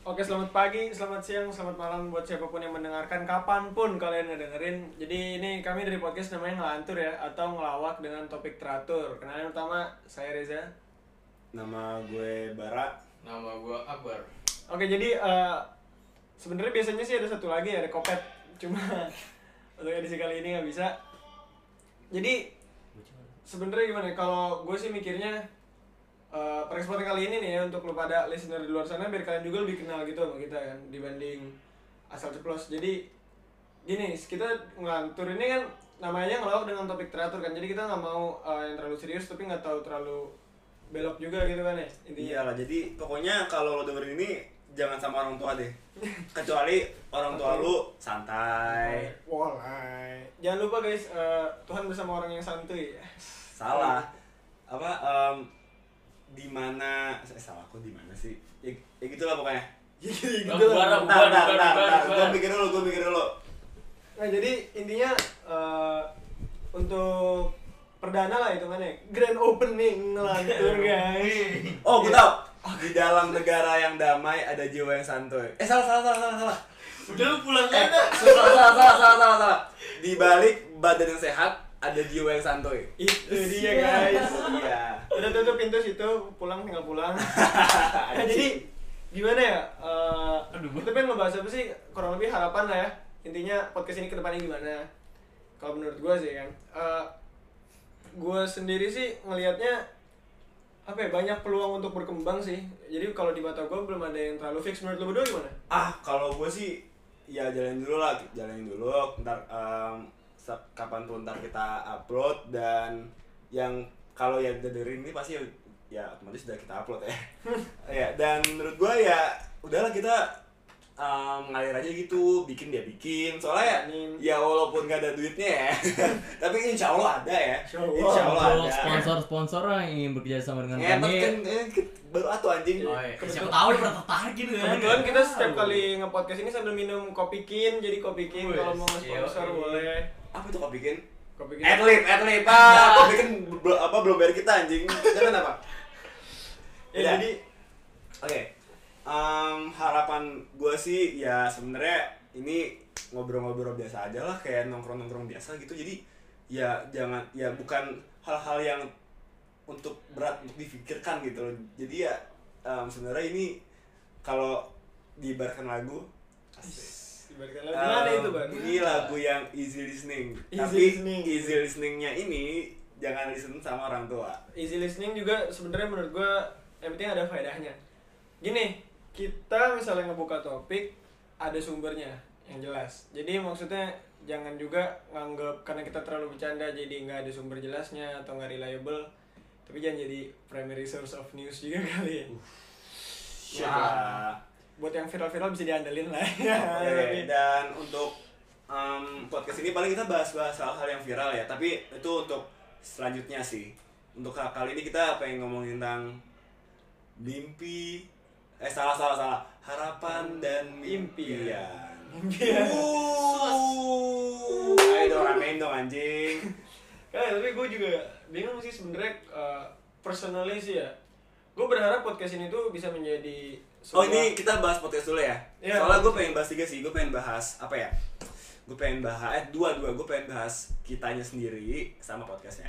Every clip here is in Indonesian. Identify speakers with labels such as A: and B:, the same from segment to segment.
A: Oke, selamat pagi, selamat siang, selamat malam buat siapa pun yang mendengarkan kapan pun kalian ngedengerin. Jadi ini kami dari podcast namanya ngelantur ya, atau ngelawak dengan topik teratur. Kenalin pertama, saya Reza.
B: Nama gue Bara.
C: Nama gua Akbar.
A: Oke, jadi eh, sebenarnya biasanya sih ada satu lagi ada kopet, cuma untuk edisi kali ini nggak bisa. Jadi sebenarnya gimana? ya, Kalau gue sih mikirnya eh perekspor kali ini nih ya untuk lu pada listener di luar sana biar kalian juga lebih kenal gitu sama kita kan dibanding asal ceplos. Jadi gini, kita ngelantur ini kan namanya ngelawak dengan topik teratur kan. Jadi kita nggak mau eh, yang terlalu serius tapi nggak tahu terlalu belok juga gitu kan ya intinya.
B: Iyalah, jadi pokoknya kalau lo dengerin ini jangan sama orang tua deh. Kecuali orang tua lu santai.
A: Walai. Jangan lupa guys, eh, Tuhan bersama orang yang santuy.
B: Salah. Apa em di mana eh, salah aku di mana sih? Ya, ya gitulah pokoknya.
A: Ya gitu lah.
B: Bentar,
C: bubar,
B: bentar.
C: bubar.
B: Gue mikir dulu, gue mikir dulu.
A: Nah jadi intinya eh, untuk perdana lah itu mana grand opening ngelantur guys.
B: Oh, gue tau. Di dalam negara yang damai ada jiwa yang santuy. Eh, salah, salah, salah, salah, salah.
C: Udah lu pulang
B: Eh,
C: aja.
B: salah, salah, salah, salah, salah, salah. Di balik badan yang sehat ada jiwa yang santuy.
A: Itu dia guys.
B: Iya.
A: Udah tutup pintu situ, pulang tinggal pulang. jadi gimana ya? Eh, kita pengen ngebahas apa sih? Kurang lebih harapan lah ya. Intinya podcast ini ke depannya gimana? Kalau menurut gue sih kan, eh gue sendiri sih ngelihatnya apa ya banyak peluang untuk berkembang sih. Jadi kalau di mata gue belum ada yang terlalu fix. Menurut lo berdua gimana?
B: Ah, kalau gue sih ya jalanin dulu lah, jalanin dulu. Ntar em, kapan ntar kita upload dan yang kalau yang dengerin ini pasti ya otomatis sudah kita upload ya. ya dan menurut gue ya udahlah kita em, ngalir aja gitu, bikin dia bikin. Soalnya ya, ya walaupun gak ada duitnya ya, tapi insya Allah ada ya.
A: Insya Allah.
B: Insya Allah
D: Untuk
B: ada.
D: sponsor-sponsor yang ingin bekerja sama dengan
B: Ngetot
D: kami
B: kan eh, baru atuh anjing.
C: Oh, iya.
D: Siapa tahu dia pernah tertarik gitu kan
A: Kebetulan kita setiap kali nge-podcast ini sambil minum kopi kin, jadi kopi kin kalau mau sponsor boleh.
B: Apa tuh kau bikin?
A: Kopi kin.
B: Atlet, atlet, ah, kau bikin apa belum bayar kita anjing? Jangan apa?
A: Ya,
B: Udah.
A: jadi
B: Oke, Em, harapan gue sih ya sebenarnya ini ngobrol-ngobrol biasa aja lah kayak nongkrong-nongkrong biasa gitu. Jadi ya jangan ya bukan hal-hal yang untuk berat untuk difikirkan gitu loh. Jadi ya em, sebenarnya ini kalau diibaratkan lagu asik.
A: Lagi. Gimana
B: Um,
A: itu, Bang?
B: Ini lagu yang easy listening.
A: Easy
B: Tapi
A: listening.
B: easy listeningnya ini jangan listen sama orang tua.
A: Easy listening juga sebenarnya menurut gua yang penting ada faedahnya. Gini, kita misalnya ngebuka topik ada sumbernya yang jelas. Jadi maksudnya jangan juga nganggap karena kita terlalu bercanda jadi nggak ada sumber jelasnya atau nggak reliable. Tapi jangan jadi primary source of news juga kali ya.
B: Ya.
A: Buat yang viral-viral bisa diandelin lah ya.
B: Oke,
A: Tapi-
B: dan untuk um, podcast ini paling kita bahas-bahas hal-hal yang viral ya. Tapi itu untuk selanjutnya sih. Untuk ka- kali ini kita pengen ngomongin tentang mimpi. Eh salah salah salah. Harapan dan
A: Impian.
B: impian. Uh, ayo dong ramein dong anjing.
A: Kan tapi gue juga bingung sih sebenarnya uh, personally sih ya. Gue berharap podcast ini tuh bisa menjadi
B: Oh ini kita bahas podcast dulu ya.
A: Iya.
B: Soalnya gue pengen bahas tiga sih. Gue pengen bahas apa ya? Gue pengen bahas eh dua dua. Gue pengen bahas kitanya sendiri sama podcastnya.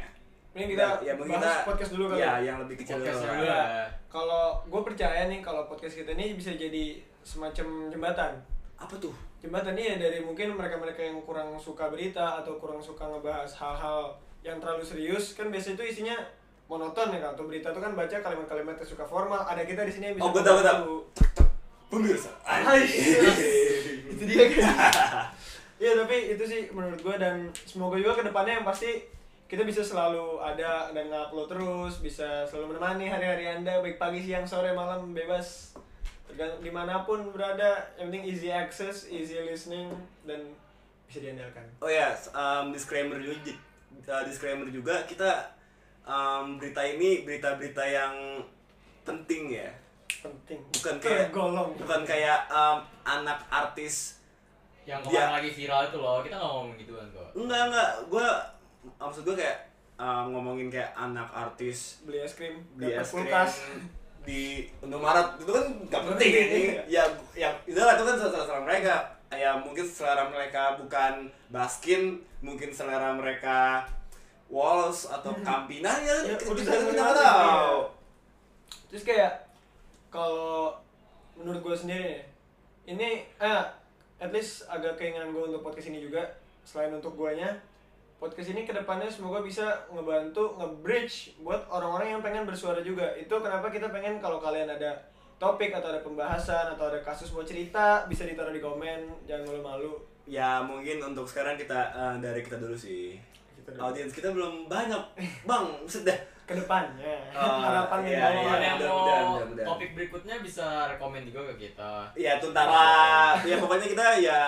A: Ini kita
B: ya, mungkin
A: bahas
B: kita
A: podcast dulu kali.
B: Ya, yang lebih kecil
C: Podcast
B: dulu. lah.
C: lah.
A: Kalau gue percaya nih kalau podcast kita ini bisa jadi semacam jembatan.
B: Apa tuh?
A: Jembatan ini ya dari mungkin mereka-mereka yang kurang suka berita atau kurang suka ngebahas hal-hal yang terlalu serius kan biasanya itu isinya monoton ya kan. Atau berita itu kan baca kalimat-kalimat yang suka formal. Ada kita di sini yang bisa
B: Oh, gue tahu, gue tahu. Pemirsa.
A: Hai. itu dia Iya tapi itu sih menurut gue dan semoga juga ke depannya yang pasti kita bisa selalu ada dan ngupload terus bisa selalu menemani hari-hari anda baik pagi siang sore malam bebas. Tergantung di mana pun berada yang penting easy access easy listening dan bisa diandalkan.
B: Oh ya, um, disclaimer juga, uh, disclaimer juga kita um, berita ini berita-berita yang penting ya.
A: penting.
B: Bukan kayak
A: tergolong.
B: bukan kayak um, anak artis.
D: yang
B: Dia-
D: kemarin lagi viral itu loh. Kita nggak ngomong gituan kok.
B: Enggak enggak, gue maksud gue kayak um, ngomongin kayak anak artis
A: beli es krim dapat
B: es krim
A: kulkas.
B: di Indomaret. Itu kan gak penting. Ini. Ya udahlah itu kan selera mereka. Ya mungkin selera mereka bukan Baskin mungkin selera mereka Walls atau Campina ya,
A: Ya,
B: kita
A: udah
B: kita nggak tahu.
A: terus kayak kalau menurut gue sendiri ini eh at least agak keinginan gue untuk podcast ini juga selain untuk guanya podcast ini ke depannya semoga bisa ngebantu nge-bridge buat orang-orang yang pengen bersuara juga. Itu kenapa kita pengen kalau kalian ada topik atau ada pembahasan atau ada kasus mau cerita bisa ditaruh di komen jangan malu-malu.
B: Ya mungkin untuk sekarang kita eh, dari kita dulu sih
A: Kita dulu.
B: audiens kita belum banyak bang sudah
A: ke depannya
B: Oh,
A: harapan
B: iya,
A: yang
B: iya.
D: Kalau yang
B: mudah-
D: mau
B: mudahan.
D: topik berikutnya bisa rekomen juga ke kita.
B: ya tuntar lah ya pokoknya kita ya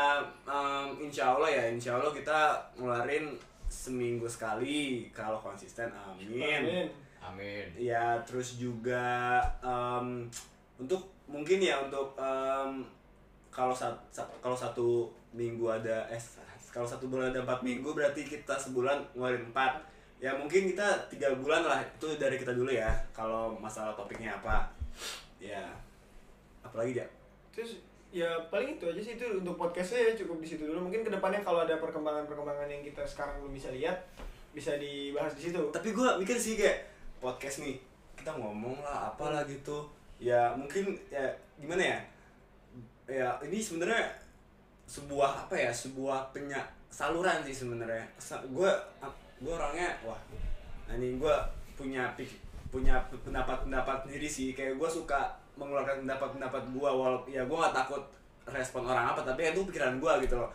B: em, insya Allah ya insya Allah kita ngeluarin seminggu sekali kalau konsisten amin
A: Amin.
D: Amin.
B: ya terus juga em, untuk mungkin ya untuk em, kalau sat, sa- kalau satu minggu ada eh kalau satu bulan ada empat minggu berarti kita sebulan ngeluarin empat. Ya mungkin kita tiga bulan lah itu dari kita dulu ya kalau masalah topiknya apa. Ya apalagi ya
A: Terus ya paling itu aja sih itu untuk podcastnya ya cukup di situ dulu. Mungkin ke depannya kalau ada perkembangan-perkembangan yang kita sekarang belum bisa lihat bisa dibahas di situ.
B: tapi gue mikir sih kayak podcast nih kita ngomong lah apalah gitu. Ya mungkin ya gimana ya? Ya ini sebenarnya sebuah apa ya sebuah penya saluran sih sebenarnya. Gue gue orangnya wah ini gue punya pik punya pendapat-pendapat sendiri sih. Kayak gue suka mengeluarkan pendapat-pendapat gue walaupun ya gue gak takut respon orang apa tapi itu pikiran gue gitu loh.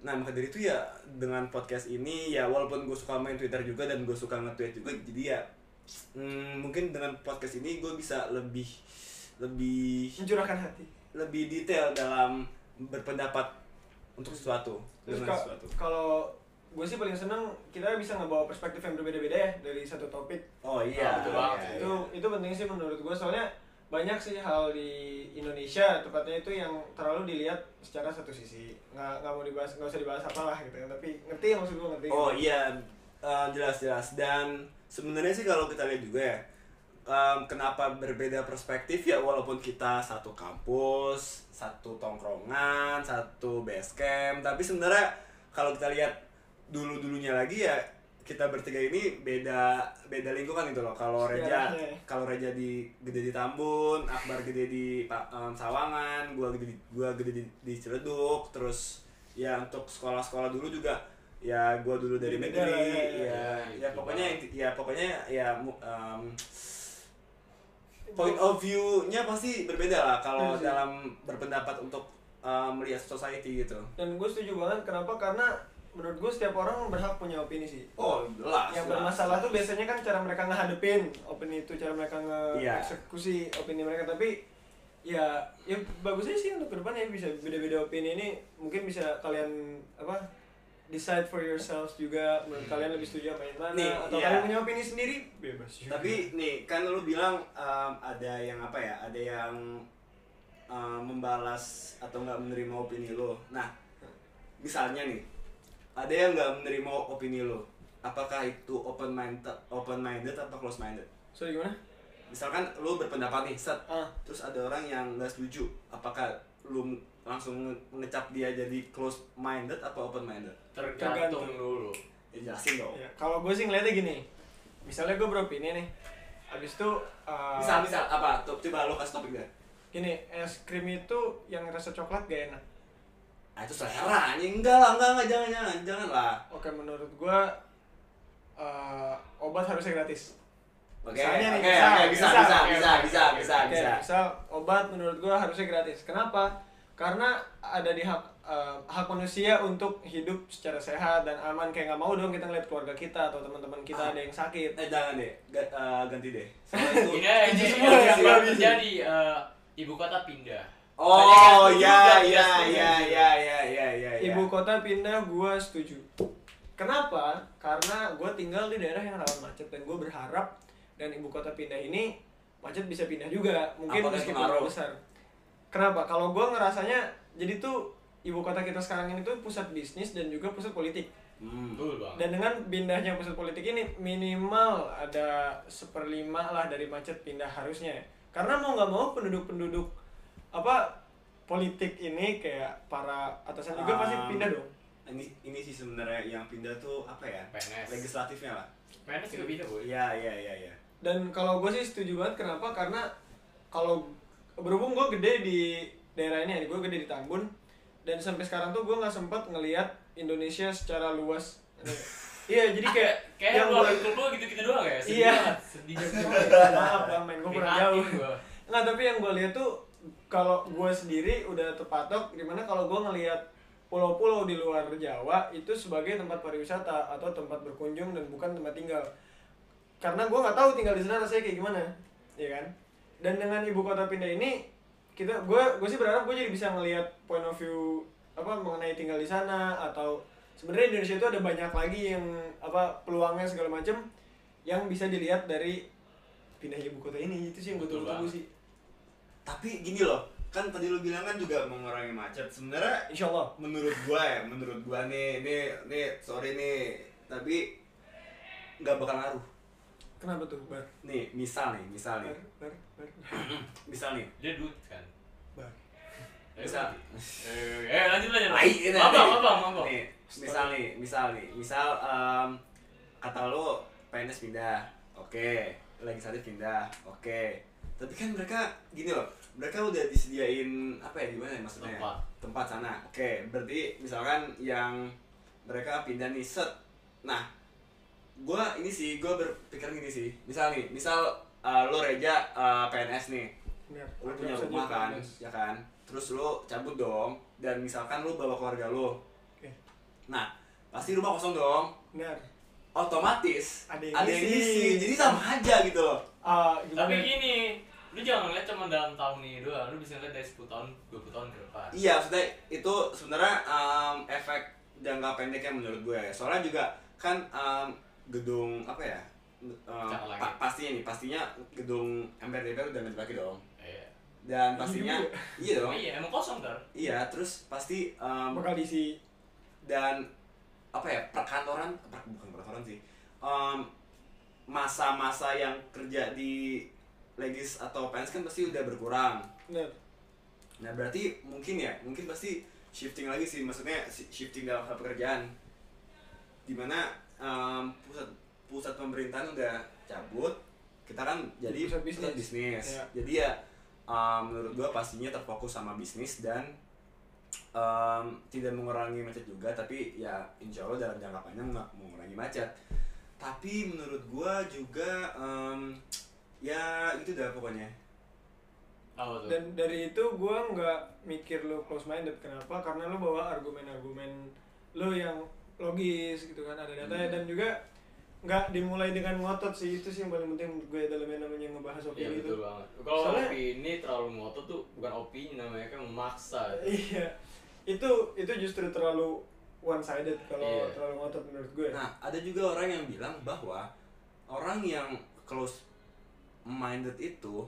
B: Nah maka dari itu ya dengan podcast ini ya walaupun gue suka main twitter juga dan gue suka nge-tweet juga jadi ya hmm, mungkin dengan podcast ini gue bisa lebih lebih
A: Mencurahkan hati.
B: lebih detail dalam berpendapat untuk sesuatu.
A: Terus
B: dengan
A: ka-
B: sesuatu.
A: kalau gue sih paling seneng kita bisa ngebawa perspektif yang berbeda-beda ya dari satu topik.
B: oh iya.
D: Betul banget.
B: iya,
A: Itu itu penting sih menurut gue soalnya banyak sih hal di Indonesia tepatnya itu yang terlalu dilihat secara satu sisi. Nggak nggak mau dibahas nggak usah dibahas apalah gitu kan. Tapi ngerti ya maksud gue ngerti.
B: Oh iya, eh, jelas-jelas. Dan sebenarnya sih kalau kita lihat juga ya, em, kenapa berbeda perspektif ya walaupun kita satu kampus, satu tongkrongan, satu base camp, tapi sebenarnya kalau kita lihat dulu-dulunya lagi ya kita bertiga ini beda beda lingkungan gitu loh. Kalau Reja
A: Sejarahnya.
B: kalau Reja di gede di Tambun, Akbar gede di em, Sawangan, gua gede di, gua gede di, di Ciledug, terus ya untuk sekolah-sekolah dulu juga ya gua dulu dari negeri
A: lah, ya,
B: ya
A: ya,
B: ya, pokoknya ya pokoknya ya em, point of view-nya pasti berbeda lah kalau
A: Iya
B: dalam berpendapat untuk em, melihat society gitu.
A: Dan gue setuju banget kenapa? Karena menurut gue setiap orang berhak punya opini sih.
B: Oh jelas
A: yang
B: jelas.
A: bermasalah tuh biasanya kan cara mereka ngehadepin opini itu cara mereka
B: Iya.
A: ngeeksekusi opini mereka. Tapi ya ya bagusnya sih untuk ke depannya bisa beda-beda opini ini. Mungkin bisa kalian apa decide for yourselves juga menurut kalian lebih setuju apa yang mana
B: Nih,
A: atau
B: iya.
A: kalian punya opini sendiri bebas juga.
B: Tapi nih kan lu bilang em, ada yang apa ya? Ada yang em, membalas atau nggak menerima opini lo. Nah, misalnya nih, ada yang nggak menerima opini lo. Apakah itu open minded, open minded atau close minded?
A: sorry gimana
B: Misalkan lu berpendapat nih, set,
A: ah
B: terus ada orang yang nggak setuju. Apakah lu langsung ngecap dia jadi close minded atau open minded?
D: Tergantung
A: Tergantung.
D: dulu.
B: Ya jelasin dong.
A: ya kalau gue sih ngeliatnya gini misalnya gue beropini nih habis itu uh,
B: Misal, misal apa? Tuh, coba lu kasih topik deh.
A: gini es krim itu yang rasa coklat gak enak
B: Ah itu selera anjing enggak lah, enggak enggak jangan jangan jangan lah.
A: oke menurut gua uh, obat harusnya gratis
B: Oke,
A: Misalnya
B: oke,
A: nih,
B: oke,
A: misal,
B: bisa,
A: misal,
B: bisa,
A: oke,
B: bisa,
D: oke,
B: bisa,
D: oke,
B: bisa,
A: Oke,
B: bisa.
A: misal obat menurut gua harusnya gratis kenapa karena ada di hak uh, hak manusia untuk hidup secara sehat dan aman. Kayak nggak mau dong kita ngeliat keluarga kita atau teman-teman kita
B: Ah.
A: ada yang sakit.
B: Eh jangan deh, Ga- eh, ganti deh.
D: Ini
A: Itu.
D: Yang
A: semua
D: yang terjadi eh, ibu kota pindah.
B: Oh
D: setuju
B: ya ya ya ya ya ya ya. ya.
A: ibu kota pindah gua setuju. Kenapa? Karena gua tinggal di daerah yang rawan macet dan gua berharap dan ibu kota pindah ini macet bisa pindah juga. Mungkin
B: Apakah
A: meskipun besar. Kenapa? Kalau gua ngerasanya jadi tuh ibu kota kita sekarang ini tuh pusat bisnis dan juga pusat politik.
B: Hmm.
A: Dan dengan pindahnya pusat politik ini minimal ada seperlima lah dari macet pindah harusnya karena mau nggak mau penduduk-penduduk apa politik ini kayak para atasan juga pasti
B: Um,
A: pindah dong.
B: ini ini sih sebenarnya yang pindah tuh apa ya?
D: PNS.
B: legislatifnya lah.
D: PNS juga pindah boy.
B: iya iya iya iya.
A: Dan kalau gue sih setuju banget kenapa? Karena kalau berhubung gue gede di daerah ini gue gede di Tambun dan sampai sekarang tuh gue nggak sempat ngelihat Indonesia secara luas iya jadi kayak
D: Kayak
A: yang gua-
D: lu gitu-gitu doang ya? Sedih
A: Iya.
D: banget, Sedih banget.
A: maaf bang main gue kurang jauh nggak tapi yang gue lihat tuh kalau gue sendiri udah terpatok di mana kalau gue ngelihat pulau-pulau di luar Jawa itu sebagai tempat pariwisata atau tempat berkunjung dan bukan tempat tinggal karena gue nggak tahu tinggal di sana rasanya kayak gimana ya kan dan dengan ibu kota pindah ini kita gue gue sih berharap gue jadi bisa ngelihat point of view apa mengenai tinggal di sana atau sebenarnya Indonesia itu ada banyak lagi yang apa peluangnya segala macam yang bisa dilihat dari pindah ibu kota ini. Itu sih yang gue
D: Betul
A: sih.
B: Tapi gini loh kan tadi lu bilang kan juga mengurangi macet. Sebenarnya
A: Insya Allah
B: menurut gua ya menurut gua nih nih nih sorry nih tapi nggak bakal ngaruh.
A: Kenapa tuh bar?
B: Nih misal nih misal nih.
A: Bar bar bar
B: misal nih
D: Dia duit kan. Eh,
B: Bisa.
D: Eh, eh, lanjut lanjut.
B: Tai, ini,
D: Abang,
B: nih.
D: abang, abang.
B: nih misal nih misal nih misal em, kata lu PNS pindah oke legislatif pindah oke tapi kan mereka gini loh mereka udah disediain apa ya gimana ya maksudnya
D: Tempat.
B: tempat sana oke berarti misalkan yang mereka pindah nih set nah gua ini sih gua berpikir gini sih misal nih misal uh, lo Reja uh, PNS nih
A: Benar.
B: lu punya rumah kan
A: PNS.
B: ya kan terus lu cabut dong dan misalkan lu bawa keluarga lu
A: Oke.
B: nah pasti rumah kosong dong
A: benar
B: otomatis
A: Ada yang
B: ada yang
A: ngisi
B: jadi sama aja gitu loh
A: ah
D: Tapi gini, lu jangan ngeliat cuma dalam tahun ini doang, lu bisa ngeliat dari 10 tahun, 20 tahun ke depan.
B: iya maksudnya itu sebenarnya um, efek jangka pendeknya menurut gue ya soalnya juga kan um, gedung apa ya um,
D: langit.
B: pa- pastinya nih pastinya gedung MPR DPR udah nggak dipakai dong.
D: Iya.
B: dan pastinya iya.
D: Oh
B: dong.
D: Iya, emang kosong kan?
B: iya terus pasti um,
A: bakal diisi.
B: dan apa ya perkantoran per- bukan perkantoran sih Em, masa-masa yang kerja di legis atau PNS kan pasti udah berkurang.
A: Benar
B: nah berarti mungkin ya mungkin pasti shifting lagi sih maksudnya shifting dalam hal pekerjaan. Di mana em, pusat pusat pemerintahan udah cabut kita kan jadi
A: Pusat bisnis.
B: bisnis.
A: Iya.
B: jadi ya em, menurut gua pastinya terfokus sama bisnis dan em, tidak mengurangi macet juga tapi ya insya Allah dalam jangka panjang nggak mengurangi macet tapi menurut gua juga em, ya itu dah pokoknya
A: dan dari itu gue nggak mikir lo close minded kenapa karena lo bawa argumen-argumen lo yang logis gitu kan ada datanya
B: Hmm.
A: dan juga nggak dimulai dengan ngotot sih itu sih yang paling penting menurut gue dalam yang namanya ngebahas
D: Iya
A: opini itu
D: betul banget. Kalau
A: Soalnya-
D: opini terlalu ngotot tuh bukan opini namanya kan memaksa.
A: iya itu itu justru terlalu one sided kalau
D: Iya.
A: terlalu ngotot menurut gue
B: Nah, ada juga orang yang bilang bahwa orang yang close minded itu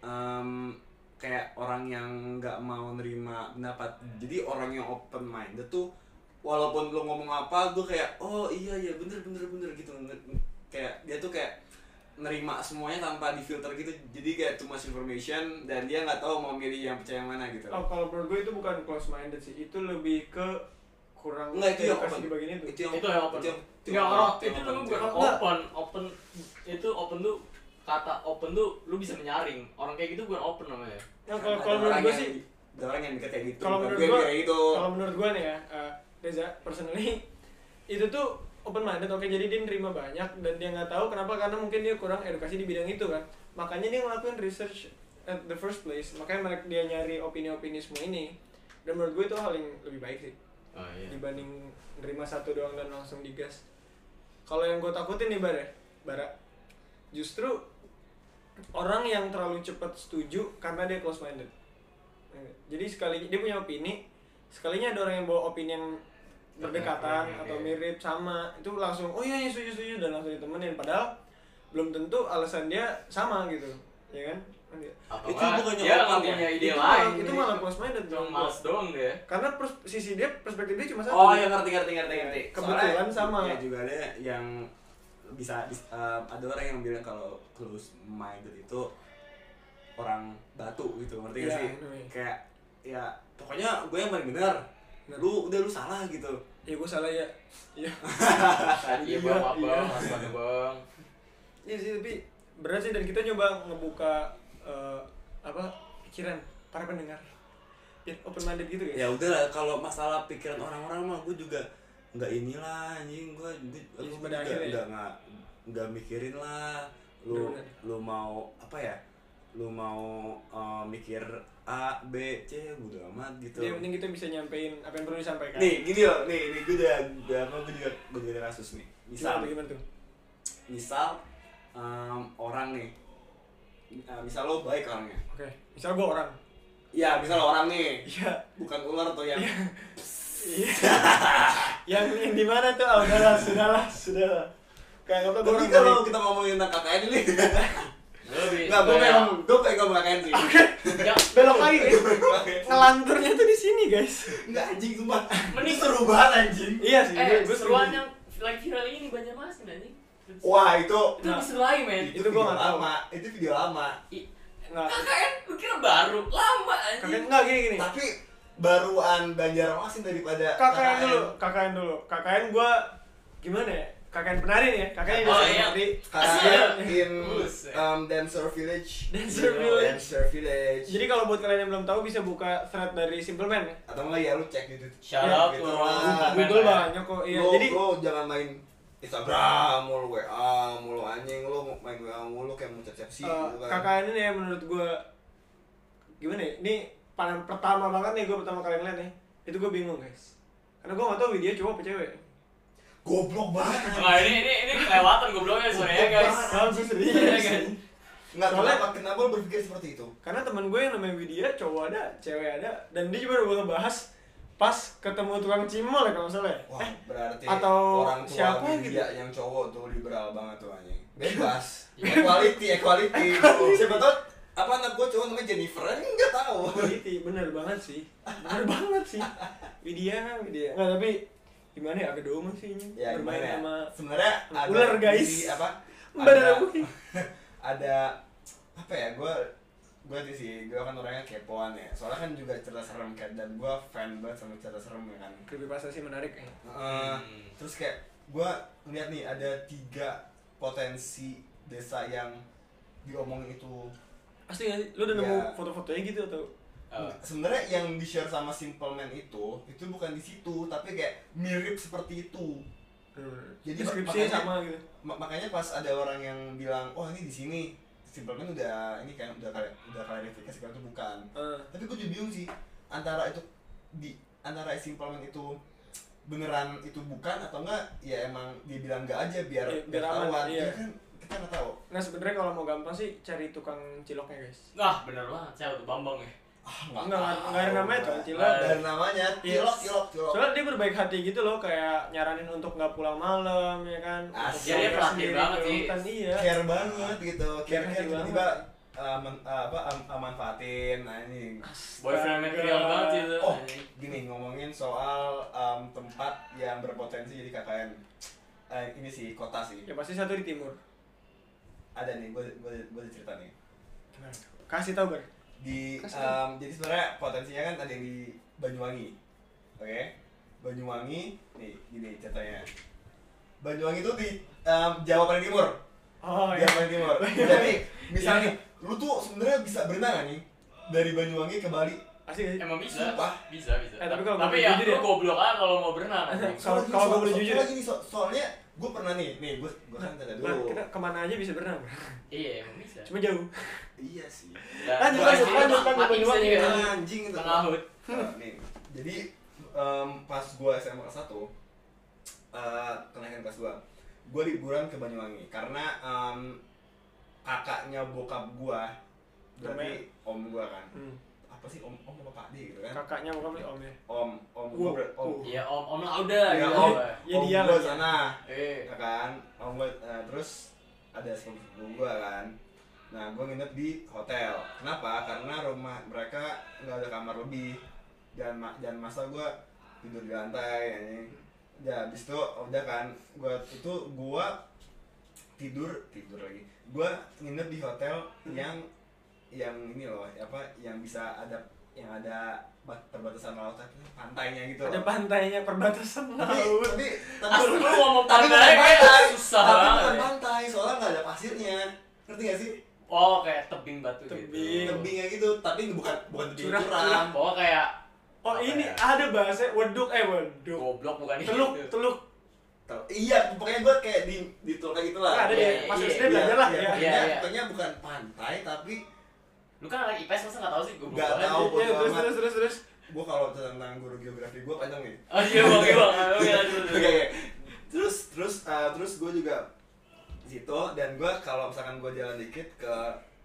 B: em, kayak orang yang nggak mau nerima pendapat. Jadi orang yang open minded tuh walaupun lo ngomong apa, gue kayak oh iya iya bener bener bener gitu. Kayak dia tuh kayak nerima semuanya tanpa difilter gitu. Jadi kayak too much information dan dia nggak tahu mau milih yang percaya yang mana gitu.
A: oh, kalau menurut gue itu bukan close minded sih itu lebih ke kurang
B: Enggak itu yang open.
A: bagian itu
B: Itu yang
D: Itu yang open.
B: Itu yang,
D: orang
B: yang
D: itu
B: open.
D: namanya bukan open, open itu open tuh kata open tuh lu bisa menyaring. Orang kayak gitu bukan open namanya.
A: Nah, kalau menurut gue
B: yang-
A: sih
B: ada orang yang deket kayak gitu
A: kalau menurut
B: gue yang
A: gua
B: kayak gitu
A: kalau menurut gua nih ya eh, Reza personally itu tuh open minded oke jadi dia nerima banyak dan dia nggak tahu kenapa karena mungkin dia kurang edukasi di bidang itu kan. Makanya dia ngelakuin research at the first place makanya mereka dia nyari opini-opini semua ini dan menurut gue itu hal yang lebih baik sih.
D: Oh iya.
A: dibanding nerima satu doang dan langsung digas. Kalau yang gue takutin nih bara bara justru orang yang terlalu cepat setuju karena dia close minded jadi sekali dia punya opini sekalinya ada orang yang bawa opini yang berdekatan
D: Oke, oke,
A: atau mirip sama itu langsung oh iya iya setuju setuju dan langsung ditemenin padahal belum tentu alasan dia sama gitu ya kan
D: Atau
B: Itu bukannya
D: dia nggak
B: ya?
D: punya ide
A: itu,
D: lain.
A: itu malah close minded
D: Cuma males doang dia.
A: karena pers- sisi dia perspektif dia cuma satu
B: oh ya ngerti ngerti ngerti ngerti
A: Kebetulan
B: Soalnya,
A: sama.
B: ya juga ada yang bisa bis- eh, ada orang yang bilang kalau close minded itu orang batu gitu ngerti gak
A: Iya,
B: sih
A: anyway.
B: kayak ya pokoknya gue yang paling benar
A: Benar.
B: lu udah lu salah gitu
A: ya gue salah ya iya
D: Iya bang, maaf bang, maaf banget, bang.
A: iya sih tapi berat sih dan kita coba ngebuka eh, apa pikiran para pendengar biar open minded gitu guys
B: ya udahlah kalau masalah pikiran orang-orang mah gue juga nggak inilah anjing gue gue
A: Iya, pada akhirnya.
B: nggak nggak nggak mikirin lah lu
A: Bener-bener.
B: lu mau apa ya lu mau eh, mikir A B C udah amat gitu.
A: Yang penting kita bisa nyampein apa yang perlu disampaikan.
B: Nih gini loh nih nih gue udah udah apa gue juga gue juga ada kasus nih. Misal
A: Gimana, gimana tuh?
B: Misal em, orang nih. Eh, misal lo baik orangnya.
A: Oke misal gue orang.
B: Ya misal lo orang nih.
A: Iya.
B: Bukan ular tuh yang
A: Iya. yang yang di mana tuh? Ah, udahlah, sudahlah, sudahlah. Kayak apa gue
B: tapi kalau kita ngomongin tentang KKN ini
D: Lebih.
B: nggak gue pengen gue pengen ngomong KKN sih
D: Ya,
A: belok lagi guys.
B: KKN.
A: Ngelanturnya tuh di sini guys.
B: nggak anjing sumpah
D: Mending-
B: Ini seru banget anjing
A: Iya sih,
D: eh,
A: gue
D: seruan yang lagi viral ini banyak masin anjing.
B: wah itu
D: Itu lebih seru lagi, men.
A: Itu gua nggak tahu.
B: lama itu video lama
D: I-
A: Nggak,
D: KKN, lu kira baru? Lama anjing.
A: nggak gini gini.
B: tapi baruan Banjarmasin daripada
A: KKN dulu, KKN dulu. KKN gue gimana ya? KKN penari nih ya, KKN yang
D: Oh,
A: biasa
D: iya.
A: penari.
D: Buset.
B: um, Dancer Village
A: Dancer Village.
B: Dancer Village
A: Jadi kalau buat kalian yang belum tahu bisa buka thread dari Simple Man ya.
B: atau enggak ya lu cek gitu
D: Shout out
B: gitu lah.
D: Google ya.
A: banyak kok. Iya,
B: lu,
A: jadi
B: lu jangan main Instagram mulu WA mulu anjing lu main WA mulu kayak mau sih
A: eh,
B: gitu kan
A: KKN ini ya menurut gue gimana ya? Ini paling pertama banget nih gue pertama kali ngeliat nih. Itu gue bingung guys. Karena gue gak tahu video cowok apa cewek.
B: Goblok banget
D: Nah, ini ini ini kelewatan gobloknya sorry ya, guys.
A: Kalau gue serius.
D: Iya, guys.
B: Nggak
A: Soalnya-
B: kenapa kenapa lu berpikir seperti itu
A: Karena temen gue yang namanya Widya, cowok ada, cewek ada, dan dia cuma udah ngebahas pas ketemu tukang cimol ya kalau nggak salah ya.
B: Wah,
A: Eh,
B: berarti
A: atau
B: orang tua
A: siapa
B: Widya
A: gitu?
B: yang cowok tuh liberal banget tuh anjing. Bebas. equality, equality. Siapa tau apa anak gua cowok namanya Jennifer ini enggak tahu.
A: Quality, bener banget sih. Bener banget sih. Widya, Widya. Nggak, tapi gimana ya, agak doma sih ini.
B: Ya
A: Bermain
B: ya?
A: sama
B: Sebenarnya
A: ular, guys.
B: di apa? Ada,
A: gue.
B: ada apa ya? Gua gue tuh sih, gue kan orangnya kepoan ya. Soalnya kan juga cerita serem kan dan gua fan banget sama cerita serem ya kan.
A: Creepypasta sih menarik ya.
B: Heeh. terus kayak gue ngeliat nih ada tiga potensi desa yang diomongin itu
A: Pasti nggak sih? Lu udah nemu
B: Ya.
A: foto-fotonya gitu atau?
D: Oh.
B: sebenarnya yang di share sama Simple Man itu itu bukan di situ tapi kayak mirip seperti itu Jadi
A: deskripsinya
B: makanya-
A: sama gitu.
B: Ma- makanya pas ada orang yang bilang oh ini di sini Simple Man udah ini kan udah kali udah klarifikasi kalau itu bukan
A: Eh,
B: tapi gue juga bingung sih antara itu di antara Simple Man itu beneran itu bukan atau enggak ya emang dia bilang enggak aja biar
A: Iya, biar aman,
B: ketahuan.
A: iya.
B: Iya kan kita nggak tahu
A: Nah sebenarnya kalau mau gampang sih cari tukang ciloknya guys.
D: Nah, bener banget, saya udah Bambang ya.
B: Ah
A: Enggak, enggak, enggak ada namanya tuh, cilok.
B: Nggak ada namanya
A: Iya.
B: cilok cilok cilok
A: Soalnya dia berbaik hati gitu loh, kayak nyaranin untuk nggak pulang malam ya kan.
B: Asik.
D: Ya, dia
A: sendiri
D: banget sih.
A: Kan iya.
B: care banget gitu care
A: Care
B: tiba-tiba uh, men- uh, apa um, uh, manfaatin nah ini
D: Boyfriend material banget itu.
B: oh gini ngomongin soal um, tempat yang berpotensi jadi KKN Eh, ini sih kota sih
A: Ya pasti satu di timur.
B: ada nih gue gue gue cerita nih?
A: Kasih tau ber.
B: Di um, jadi sebenarnya potensinya kan ada yang di Banyuwangi oke Banyuwangi nih gini ceritanya Banyuwangi itu di um, Jawa paling timur
A: Oh
B: Jawa
A: iya.
B: paling timur jadi misalnya lu tuh sebenarnya bisa berenang nih dari Banyuwangi ke Bali
A: Asik?
D: Emang bisa.
B: Sumpah.
D: Bisa, bisa.
A: Eh, tapi kalau
D: tapi
A: gua
D: ya
A: jujur
D: lu
A: ya.
D: goblok aja kalau mau berenang. anjing.
A: Kalau-
B: Soalnya
A: kalau gua boleh
B: so-
A: jujur
B: soalnya
A: ya.
B: so- soalnya gue pernah nih nih gue gue kan tanya
A: Nah,
B: dulu
A: kita ke mana aja bisa berenang.
D: Iya, emang bisa.
A: Cuma jauh.
B: Iya sih.
D: Dan
A: Lanjut,
D: gua
A: lanjut,
D: sendiri
A: lanjut, lanjut.
B: Ah, anjing itu.
D: Pengahut.
B: Nah, nih. Jadi em, pas gue SMA kelas satu eh, kenaikan kelas 2 gue liburan ke Banyuwangi. Karena em, kakaknya bokap gue berarti om gue kan.
A: Hmm.
B: apa sih om om apa pak D gitu kan?
A: Kakaknya bukan beli om ya.
B: om om
A: Uh,
B: gue ber om.
A: uh.
D: Iya, Om Om Lauda
B: ya
D: gitu.
B: om
A: Ya,
B: om
A: dia
B: gue
A: lah,
B: sana.
D: Eh,
B: ya kan? Om gue eh, terus ada sepupu gue kan nah gue nginep di hotel. Kenapa? Karena rumah mereka nggak ada kamar lebih. Dan ma- dan masa gue tidur di lantai anjing. ya habis itu udah kan gue itu gue tidur tidur lagi. Gue nginep di hotel yang yang ini loh apa yang bisa ada yang ada bat- perbatasan laut tapi pantainya gitu
A: Ada
B: loh.
A: pantainya perbatasan
B: tapi
A: laut.
B: tapi tapi
D: Asli lu ngomong
B: tapi
D: pantai. kayak susah
B: tapi bukan pantai soalnya nggak ada pasirnya. Ngerti gak sih
D: Oh kayak tebing batu
A: Tebing.
D: gitu.
B: tebingnya gitu tapi bukan bukan tebing
A: Curah,
B: curam
D: Oh kayak
A: Oh ini
D: ya?
A: ada bahasa weduk eh weduk.
D: goblok bukan
A: Teluk,
D: itu.
A: teluk.
B: Tau- iya pokoknya gue kayak di di tour kayak gitu lah
A: Nah, ada
D: Iya,
A: deh.
D: iya,
A: Pas
D: iya,
A: SD
B: Iya,
A: belajar lah
B: iya,
A: ya.
D: Iya, iya.
B: pokoknya bukan pantai tapi
D: Lu kan anak IPS masa nggak tahu sih goblok
B: Nggak
D: banget.
B: tahu.
A: Iya, terus terus terus terus.
B: gue kalau tentang guru geografi gue panjang nih
D: Oh iya bang, iya bang. Oke.
B: Oke, terus terus uh, terus gue juga situ dan gue kalau misalkan gue jalan dikit ke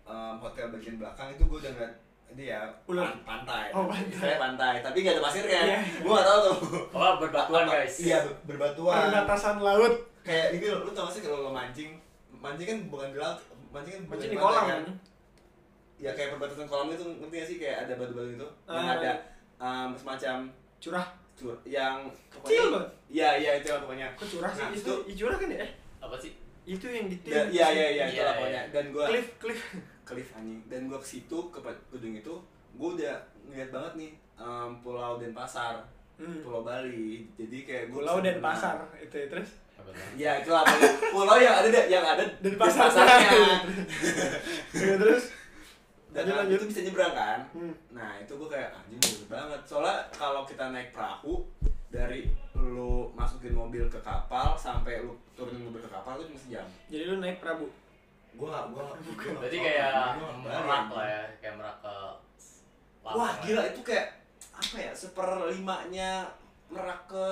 B: um, hotel bagian belakang itu gue udah ngeliat dia
A: Ular.
B: pan- pantai
A: Oh, pantai.
B: Saya pantai tapi gak ada pasirnya
A: Iya.
B: gue gak tahu tuh
D: Oh berbatuan guys.
B: iya ber- berbatuan
A: Perbatasan laut.
B: kayak ini lo, lo tau gak sih kalau lo mancing mancing kan bukan di laut mancing kan bukan
A: Mancing di
B: pantai
A: kolam
B: kan? ya kayak perbatasan kolam itu ngerti gak sih kayak ada batu-batu itu yang
A: Ah.
B: ada um, semacam
A: Curah.
B: cur yang
A: Kecil banget.
B: iya iya itu lah pokoknya
A: Kok curah sih?
B: Nah,
A: itu,
B: itu-
A: i- curah kan ya? Eh,
D: Apa sih?
A: Itu yang gitu.
B: Da- iya iya iya itu
D: Iya,
B: lah pokoknya dan gue
A: Cliff, cliff.
B: cliff anjing dan gue ke situ ke gedung itu gue udah ngeliat banget nih em, pulau Denpasar
A: Hmm.
B: pulau Bali jadi kayak gue
A: Pulau dan pasar itu ya, terus.
B: Ya itulah pokoknya. pulau yang ada deh- yang ada
A: Dan pasar
B: pasarnya
A: Ya, terus.
B: dan
A: Lanjut,
B: nah,
A: lanjut.
B: itu bisa nyebrang kan
A: Hmm.
B: nah itu gue kayak anjing banget soalnya kalau kita naik perahu dari lu masukin mobil ke kapal sampai lu turunin mobil ke kapal itu cuma sejam
A: Jadi lu naik Prabu.
B: gue gak gue
D: Berarti kayak merak lah ya, kayak merak ke Lampung
B: Wah gila itu kayak apa ya seperlimanya merak ke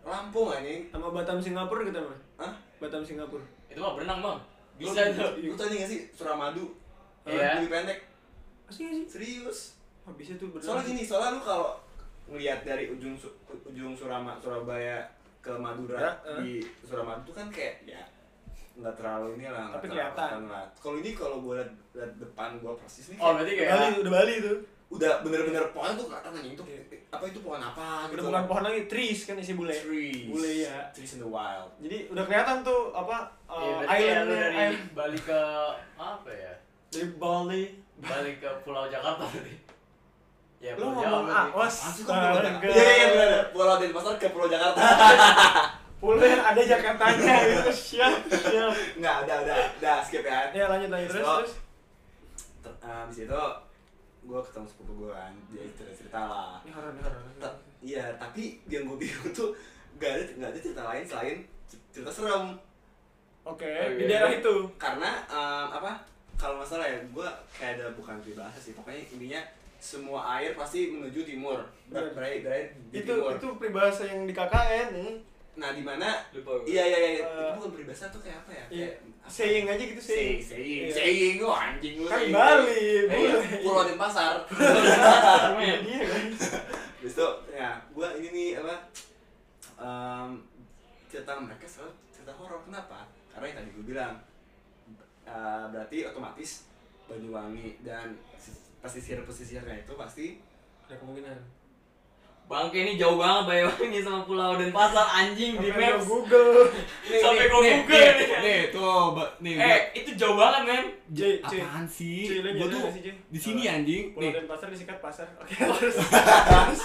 B: Lampung anjing.
A: Sama Batam Singapura kita mah.
B: Hah?
A: Batam Singapura.
D: Itu mah berenang bang. Bisa
B: Lu-
D: itu.
B: Lu tau gak sih Suramadu?
D: Iya.
B: Lebih pendek.
A: Nggak sih?
B: Serius.
A: Bisa tuh berenang.
B: Soalnya gini, soalnya lu kalau ngelihat dari ujung Su- ujung Surama Surabaya ke Madura
A: Ya, eh.
B: di Suramadu tuh kan kayak ya nggak terlalu ini lah nggak
A: Tapi
B: terlalu
A: kelihatan.
B: lah. Kalau ini kalau gue liat, liat depan gue persis nih
D: Oh berarti
A: Udah
D: kayak
A: Bali, udah Bali tuh.
B: udah bener-bener pohon tuh kelihatan anjing tuh
A: Iya.
B: apa itu pohon apa
A: Udah
B: gitu
A: bukan pohon lagi, trees kan isi bule.
B: trees
A: Bule ya.
B: trees in the wild
A: Jadi udah kelihatan tuh apa
D: Iya
A: uh,
D: berarti ya lu
A: islandnya
D: dari
A: island.
D: Bali ke apa ya?
A: dari Bali.
D: Bali ke Pulau Jakarta berarti. Ya
A: Lu ngomong
D: Jawa
A: ah,
D: berarti.
A: was,
B: Langsung ke Pulau Jakarta.
A: astaga.
B: Iya iya iya benar. Pulau Denpasar ke Pulau Jakarta.
A: Pulau yang ada Jakartanya gitu. Siap, siap.
B: Enggak, udah udah udah skip ya.
A: Ya lanjut lanjut terus terus.
B: Ter- eh, Abis itu gue ketemu sepupu gue kan, dia cerita cerita lah.
A: Ini horor, ini horor.
B: Iya, tapi yang gue bingung tuh gak ada nggak ada cerita lain selain cerita serem.
A: Oke,
D: Oke.
A: di daerah itu.
B: Karena em, apa? Kalau masalah ya, gue kayak ada bukan peribahasa sih. Pokoknya intinya semua air pasti menuju timur. Ber-
A: Bener.
B: Berai berai di
A: Itu
B: timur.
A: itu peribahasa yang di KKN nih.
B: Nah, di mana. Iya iya iya,
A: Eh,
B: itu bukan peribahasa tuh kayak apa ya?
A: Iya.
B: Kayak
A: Saying aja gitu saying.
B: saying, saying,
A: Iya.
B: saying, oh anjing lu.
A: Kan. Bali,
B: Eh, iya,
A: bule.
B: Pulau Denpasar.
A: Iya dia kan.
B: Terus tuh, ya, gua ini nih apa? em, cerita mereka selalu cerita horor. Kenapa? Karena yang tadi gue bilang, eh, berarti otomatis Banyuwangi dan pesisir-pesisirnya itu pasti
A: Ada kemungkinan.
D: Bangke ini jauh banget Banyuwangi sama Pulau Denpasar anjing di
A: Sampai
D: maps.
A: ke Google.
D: Sampai
E: nih,
D: Google
E: nih,
D: nih.
E: nih, tuh, nih,
D: Eh, itu jauh banget men.
A: C.
E: apaan sih? Gua tuh di sini anjing.
A: Pulau
E: Nih,
A: dan pasar disikat pasar. Oke, terus. Terus.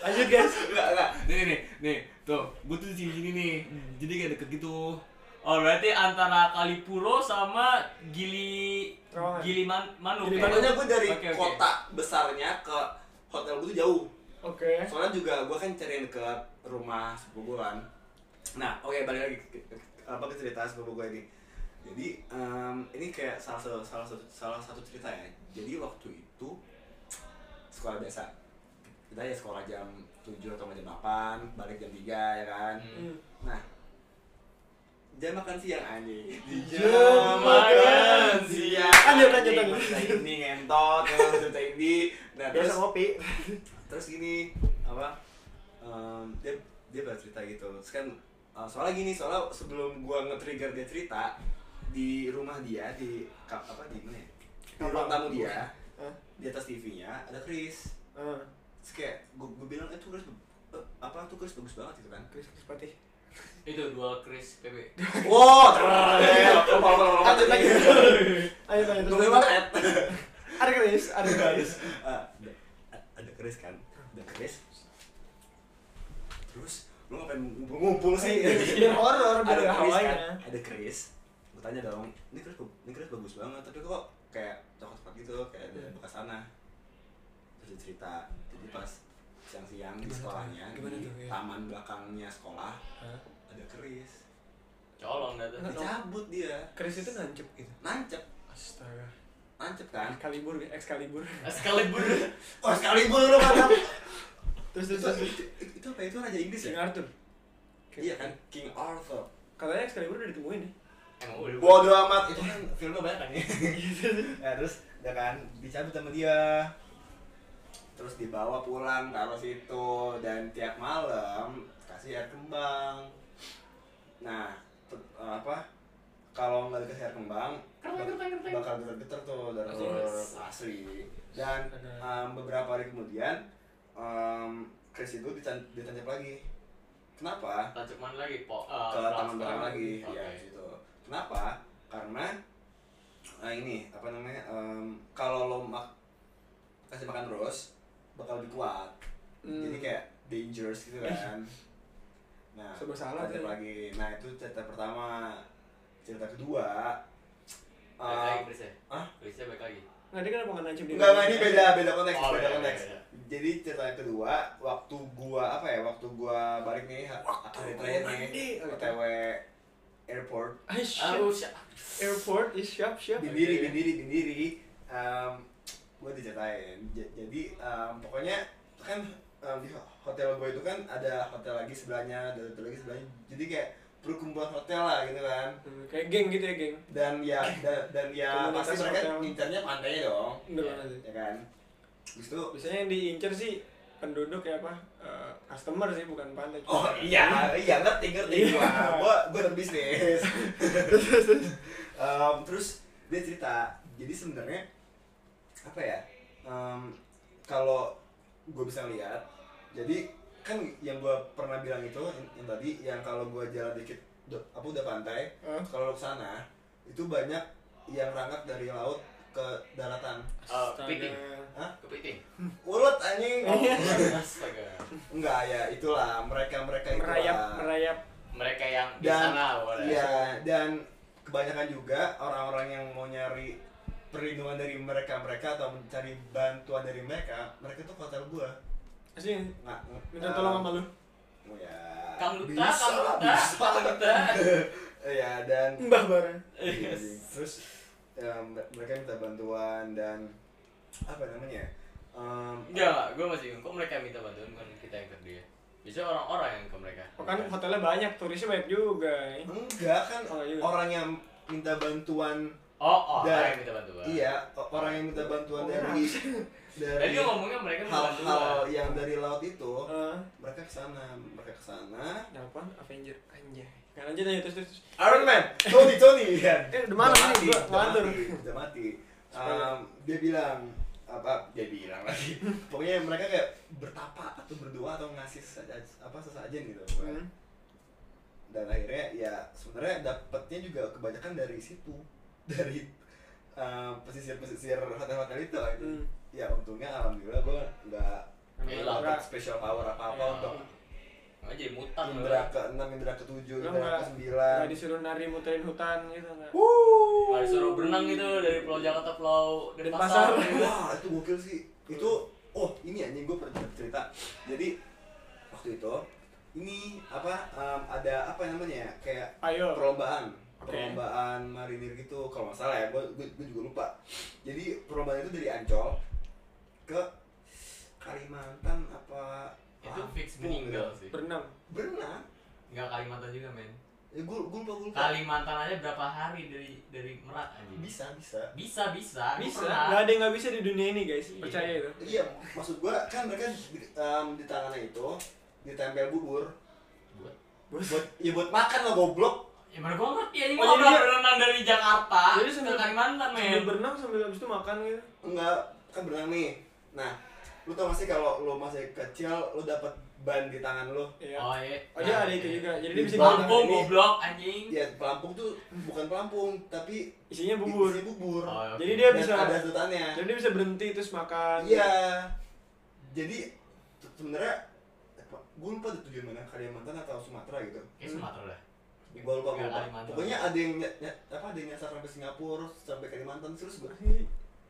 A: Lanjut guys.
B: enggak enggak
E: nih, nih, nih, tuh, gua tuh di sini sini nih.
A: Hmm.
E: Jadi kayak deket gitu.
D: Oh, berarti antara Kalipuro sama Gili
A: Terowongan.
D: Gili Man Manuk.
A: Gili
D: ya?
A: Manuk.
B: Pokoknya gue dari
D: oke.
B: kota besarnya ke hotel gue tuh jauh.
A: Oke.
B: Soalnya juga gue kan cariin ke rumah sepupu gue kan. Nah, oke balik lagi ke, ke- ke- apa ke cerita sepupu gue ini. Jadi em, ini kayak salah satu salah satu salah satu cerita ya. Jadi waktu itu sekolah biasa. Kita ya sekolah jam 7 atau jam 8, balik jam 3 ya kan.
A: Hmm.
B: Nah, jam makan siang anjing.
A: Jam makan
B: siang.
A: Lanjut, lanjut, lanjut.
B: Cerita ini ngentot, ya, cerita ini. Nah, terus
A: ngopi.
B: terus gini apa em, dia dia bercerita gitu terus kan eh, soalnya gini soalnya sebelum gua nge-trigger dia cerita di rumah dia di apa di mana ya di ruang tamu dia di atas TV-nya ada Chris
A: Ah,
B: terus kayak gua, gua bilang eh tuh Chris eh, apa tuh Chris bagus banget gitu kan
A: Chris Chris Patih.
D: Itu dua Chris PB.
B: wow lanjut lagi.
A: Ayo lanjut terus.
B: banget
A: ada keris ada keris
B: Ah, ada, keris kan? Ada keris terus lu ngapain ngumpul-ngumpul sih?
A: Biar horor biar
B: ada kan?
A: hawanya
B: ada keris gue tanya dong ini keris ini keris bagus banget tapi kok kayak coklat gitu kayak ada bekas tanah? Terus cerita jadi pas siang-siang di
A: Gimana tuh?
B: sekolahnya
A: Gimana
B: di
A: tuh, ya?
B: taman belakangnya sekolah
A: Hah?
B: ada keris.
D: Colong tuh.
A: Tahu.
B: dicabut dia.
A: Keris itu nancep gitu?
B: Nancep.
A: Astaga.
B: Nancep kan?
A: Excalibur Excalibur.
D: Excalibur.
B: Oh sekali lu mantap
A: terus terus terus.
B: itu, itu apa? Itu raja Inggris
A: King
B: ya
A: Arthur
B: iya kan? King Arthur.
A: Katanya Excalibur udah ditemuin ya
D: emang udah
B: Bodo amat. Itu kan filmnya banyak kan ya. ya terus ya kan dicabut sama dia. Terus dibawa pulang taruh situ dan tiap malam kasih air kembang. Nah, apa? Kalau nggak dikasih air kembang, bakal getar-getar tuh dari
D: Asli.
B: asli. Dan um, beberapa hari kemudian um, Chris itu ditan- ditancap lagi. Kenapa?
D: tancap mana lagi po eh,
B: ke
D: kelas
B: taman belakang
D: sekarang.
B: lagi
D: Oke.
B: ya gitu kenapa karena nah ini apa namanya em, kalau lo mak kasih makan terus bakal lebih kuat
A: Hmm.
B: jadi kayak dangerous gitu kan nah
A: Serba salah tuh.
B: lagi nah itu cerita pertama cerita kedua
D: Balik
B: em,
D: lagi Chris ya
B: Hah?
D: Chrisnya balik lagi
A: nggak dia kenapa nggak nancep di
B: Enggak, enggak, ini beda, beda konteks,
D: Oh,
B: beda
D: beda,
B: konteks.
D: beda.
B: Jadi cerita yang kedua, waktu gua apa ya, waktu gua balik nih ha- hari terakhir nih,
A: Oh.
B: OTW airport,
A: Ah, shit.
D: Aduh, sya-
A: airport is siap siap
B: bindiri, bindiri, bindiri, um, gua diceritain. Jadi um, pokoknya kan um, di hotel gua itu kan ada hotel lagi sebelahnya, ada hotel lagi sebelahnya. Jadi kayak perkumpulan hotel lah gitu kan.
A: Hmm, kayak geng gitu ya geng
B: Dan ya dan, dan ya pasti mereka
A: hotel.
B: ngincarnya pantainya dong,
A: udah
D: Iya.
A: sih.
B: ya kan. Terus itu
A: biasanya yang diincer sih penduduk ya apa eh, customer sih bukan pantai
B: Oh iya, iya ngerti ngerti gua. Gua gua berbisnis. Em, terus dia cerita, jadi sebenarnya apa ya? em, kalau gue bisa lihat, jadi kan yang gue pernah bilang itu yang, yang tadi yang kalau gue jalan dikit apa udah pantai,
A: Hah?
B: kalau ke sana itu banyak yang rangkap dari laut ke daratan.
D: eh, kepiting
B: Hah?
D: kepiting
B: Ulet anjing.
A: Oh.
D: astaga
B: Enggak ya, itulah mereka-mereka itu.
A: merayap merayap
D: mereka yang di
B: Dan-
D: sana
B: Iya, dan kebanyakan juga orang-orang yang mau nyari perlindungan dari mereka-mereka atau mencari bantuan dari mereka, mereka tuh hotel gua.
A: sih
B: Nggak,
A: minta tolong sama lu
B: Oh ya. Bisa, bisa.
D: Kang Duta.
B: Iya, dan
A: mbah bareng
B: Iya, terus ya, mereka minta bantuan dan apa namanya? Em,
D: Enggak, gue masih bingung. Kok mereka minta bantuan bukan kita yang ke dia? Biasanya orang-orang yang ke mereka.
A: oh, kan hotelnya banyak turisnya banyak juga ya.
B: enggak kan
A: Oh, iya.
B: orang yang minta bantuan
D: Oh, oh,
B: Dan-
D: orang yang minta bantuan.
B: iya orang yang minta bantuan
A: Oh,
B: dari dari
D: dia ngomongnya mereka minta
B: hal-hal yang dari laut itu
A: Eh,
B: mereka ke sana mereka ke sana
A: apa Avenger anjay kan lanjut aja terus terus
B: Iron Man Tony Tony
A: Eh, udah mana
B: mati
A: nih? Gua
B: udah mati udah mati
A: Spoiler.
B: Um, dia bilang apa dia bilang lagi pokoknya mereka kayak bertapa atau berdoa atau ngasih sesajen, apa sesajen gitu.
A: Hmm.
B: dan akhirnya ya sebenarnya dapatnya juga kebanyakan dari situ dari um, pesisir-pesisir hotel-hotel itu gitu.
A: Hmm.
B: ya untungnya alhamdulillah gue nggak dapat special power apa apa
D: Ya.
B: untuk
D: Nggak jadi mutan
B: indra ke enam indra ke tujuh indra ke sembilan
A: nggak disuruh nari muterin hutan gitu nggak
D: Nggak disuruh berenang gitu dari Pulau Jakarta Pulau
A: Denpasar.
D: Denpasar. gitu.
B: wah itu gokil sih itu oh ini anjing gue pernah cerita jadi waktu itu ini apa em, ada apa namanya ya kayak
A: ayo
B: perlombaan Perlombaan marinir gitu kalau nggak salah ya gue gue juga lupa. Jadi perlombaan itu dari Ancol ke Kalimantan apa
D: Itu fix meninggal
B: gitu.
D: sih.
A: berenang?
B: Berenang.
D: Enggak Kalimantan juga, men.
B: ya gue gue lupa gue lupa.
D: Kalimantan aja berapa hari dari dari Merak aja.
B: bisa bisa.
D: Bisa, bisa.
A: Bisa. nggak ada yang nggak bisa di dunia ini guys.
D: Iya.
A: percaya itu.
B: Iya maksud gue kan mereka di, em, di tangannya itu ditempel bubur.
D: Buat?
B: Buat ya buat makan lah goblok
D: Ya mana gua ngerti ya, ini
A: Oh,
D: mau berenang dari Jakarta
A: Jadi
D: ke
A: sambil-
D: Kalimantan,
A: sambil
D: men.
A: berenang sambil habis itu makan gitu
B: enggak kan berenang nih nah lu tau gak sih kalau lu masih kecil lu dapat ban di tangan lu
A: Iya.
D: Oh iya.
A: Oh dia ada itu juga. Jadi dia bisa
D: Pelampung goblok anjing.
B: ya pelampung tuh bukan pelampung tapi
A: isinya bubur.
B: isinya bubur
D: Oh, oke.
A: Jadi dia
B: Dan
A: bisa
B: ada sedotannya
A: jadi dia bisa berhenti terus makan.
B: iya jadi se- sebenarnya gue lupa deh tujuan mana Kalimantan atau Sumatera gitu
D: Kayak Sumatera dah.
B: gue lupa gue
D: Nggak
B: lupa
D: Kalimantan.
B: pokoknya ada yang ny- ny- apa ada yang nyasar sampai Singapura sampai Kalimantan terus gue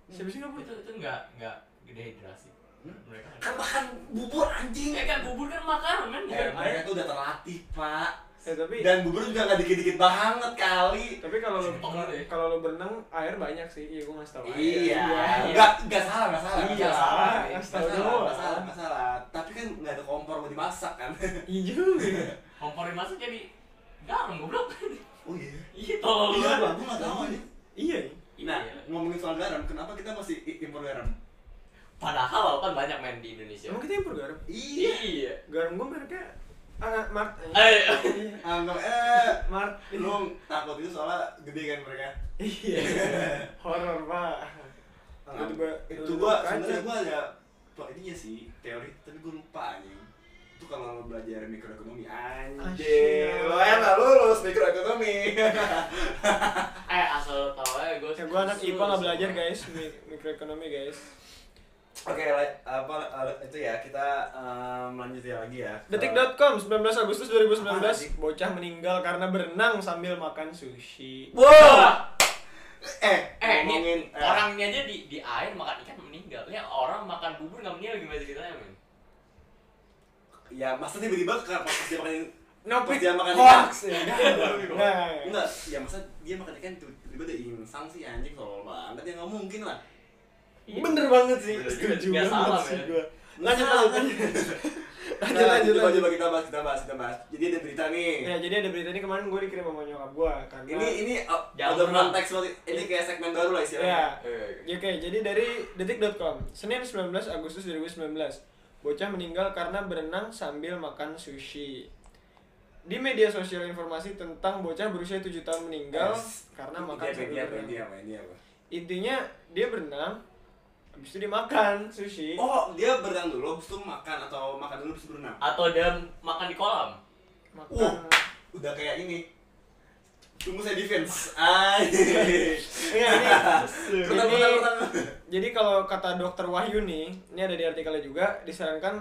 A: Siapa sih nggak
D: Itu itu enggak enggak dehidrasi.
B: Hmm?
D: Mereka
B: kan makan bubur anjing
D: Eh kan bubur kan makanan men.
B: eh, mereka tuh udah terlatih pak
A: Eh tapi
B: dan bubur juga nggak dikit-dikit banget kali
A: tapi kalau
D: ya.
A: kalau lu berenang air banyak sih. Iya gua ngasih tau air.
B: Iya,
D: iya.
B: nggak nggak salah nggak salah
A: Iya,
B: nggak
A: salah.
B: salah
A: Nggak
B: nggak
A: tahu
B: salah
A: doang.
B: nggak salah nggak salah tapi kan nggak ada kompor buat dimasak kan
A: Iya juga.
D: Komporin masuk jadi garam goblok.
B: oh iya
D: Iya tolol
B: iya
D: banget.
B: lah gue nggak tahu aja
A: Iya.
B: nah ngomongin soal garam kenapa kita masih impor garam
D: Padahal kan banyak main di Indonesia.
A: Emang kita impor garam?
B: iya
D: Iya.
A: Garam gua mereknya ah, Mart.
D: Eh,
B: anggap eh
A: Mart.
B: lu takut itu soalnya gede kan mereka
A: Iya. Horor, Pak.
B: Itu gua
A: aja.
B: sebenarnya gua ada plot ininya sih teori tapi gua lupa anjing itu kalau lo belajar mikroekonomi
A: Asyik.
B: lo ya nggak lulus mikroekonomi
D: eh asal lo tau aja gue.
A: Ya, gua anak IPA nggak belajar guys, mi- mikroekonomi guys.
B: oke la- apa eh, itu ya kita em, lanjutin lagi ya ke-
A: Detik.com 19 Agustus 2019
B: Apaan sih?
A: bocah meninggal karena berenang sambil makan sushi.
B: wow eh
D: Eh, ini
B: ngomongin eh,
D: orangnya aja di di air makan ikan meninggal. Ya orang makan bubur nggak meninggal gimana ceritanya men?
B: Ya masa tiba-tiba ke pas dia makan
A: No
B: Pas dia makan
A: hoax ya. Enggak. Enggak.
B: enggak ya masa dia makan ikan tiba-tiba dia insang sih anjing tolol banget. Ya nggak mungkin lah.
A: Bener banget sih. Setuju
D: Nggak
A: banget
D: salah,
A: sih
D: men.
A: gua. Lanjut
B: Nggak
A: lanjut. Lanjut
B: Nah,
A: lanjut
B: coba coba kita bahas kita bahas kita bahas. Jadi ada berita nih.
A: Ya, jadi ada berita ini kemarin gue dikirim sama nyokap gue karena
B: ini ini uh,
D: Jangan
B: ada konteks ini kayak segmen baru lah
A: ya,
B: istilahnya.
D: Eh,
A: Oke, jadi dari detik.com, Senin 19 Agustus 2019, bocah meninggal karena berenang sambil makan sushi. Di media sosial informasi tentang bocah berusia 7 tahun meninggal
B: Yes.
A: karena makan
B: dia,
A: sambil
B: dia
A: berenang.
B: ini apa ini apa
A: Intinya dia berenang, habis itu dia makan sushi.
B: oh dia berenang dulu habis itu makan atau makan dulu habis itu berenang
D: Atau dia makan di kolam.
A: Makan.
B: Uh. udah kayak ini tunggu saya defense
A: Iya, ini, ini-
B: bentar, bentar.
A: jadi kalau kata dokter Wahyu nih, ini ada di artikelnya juga, disarankan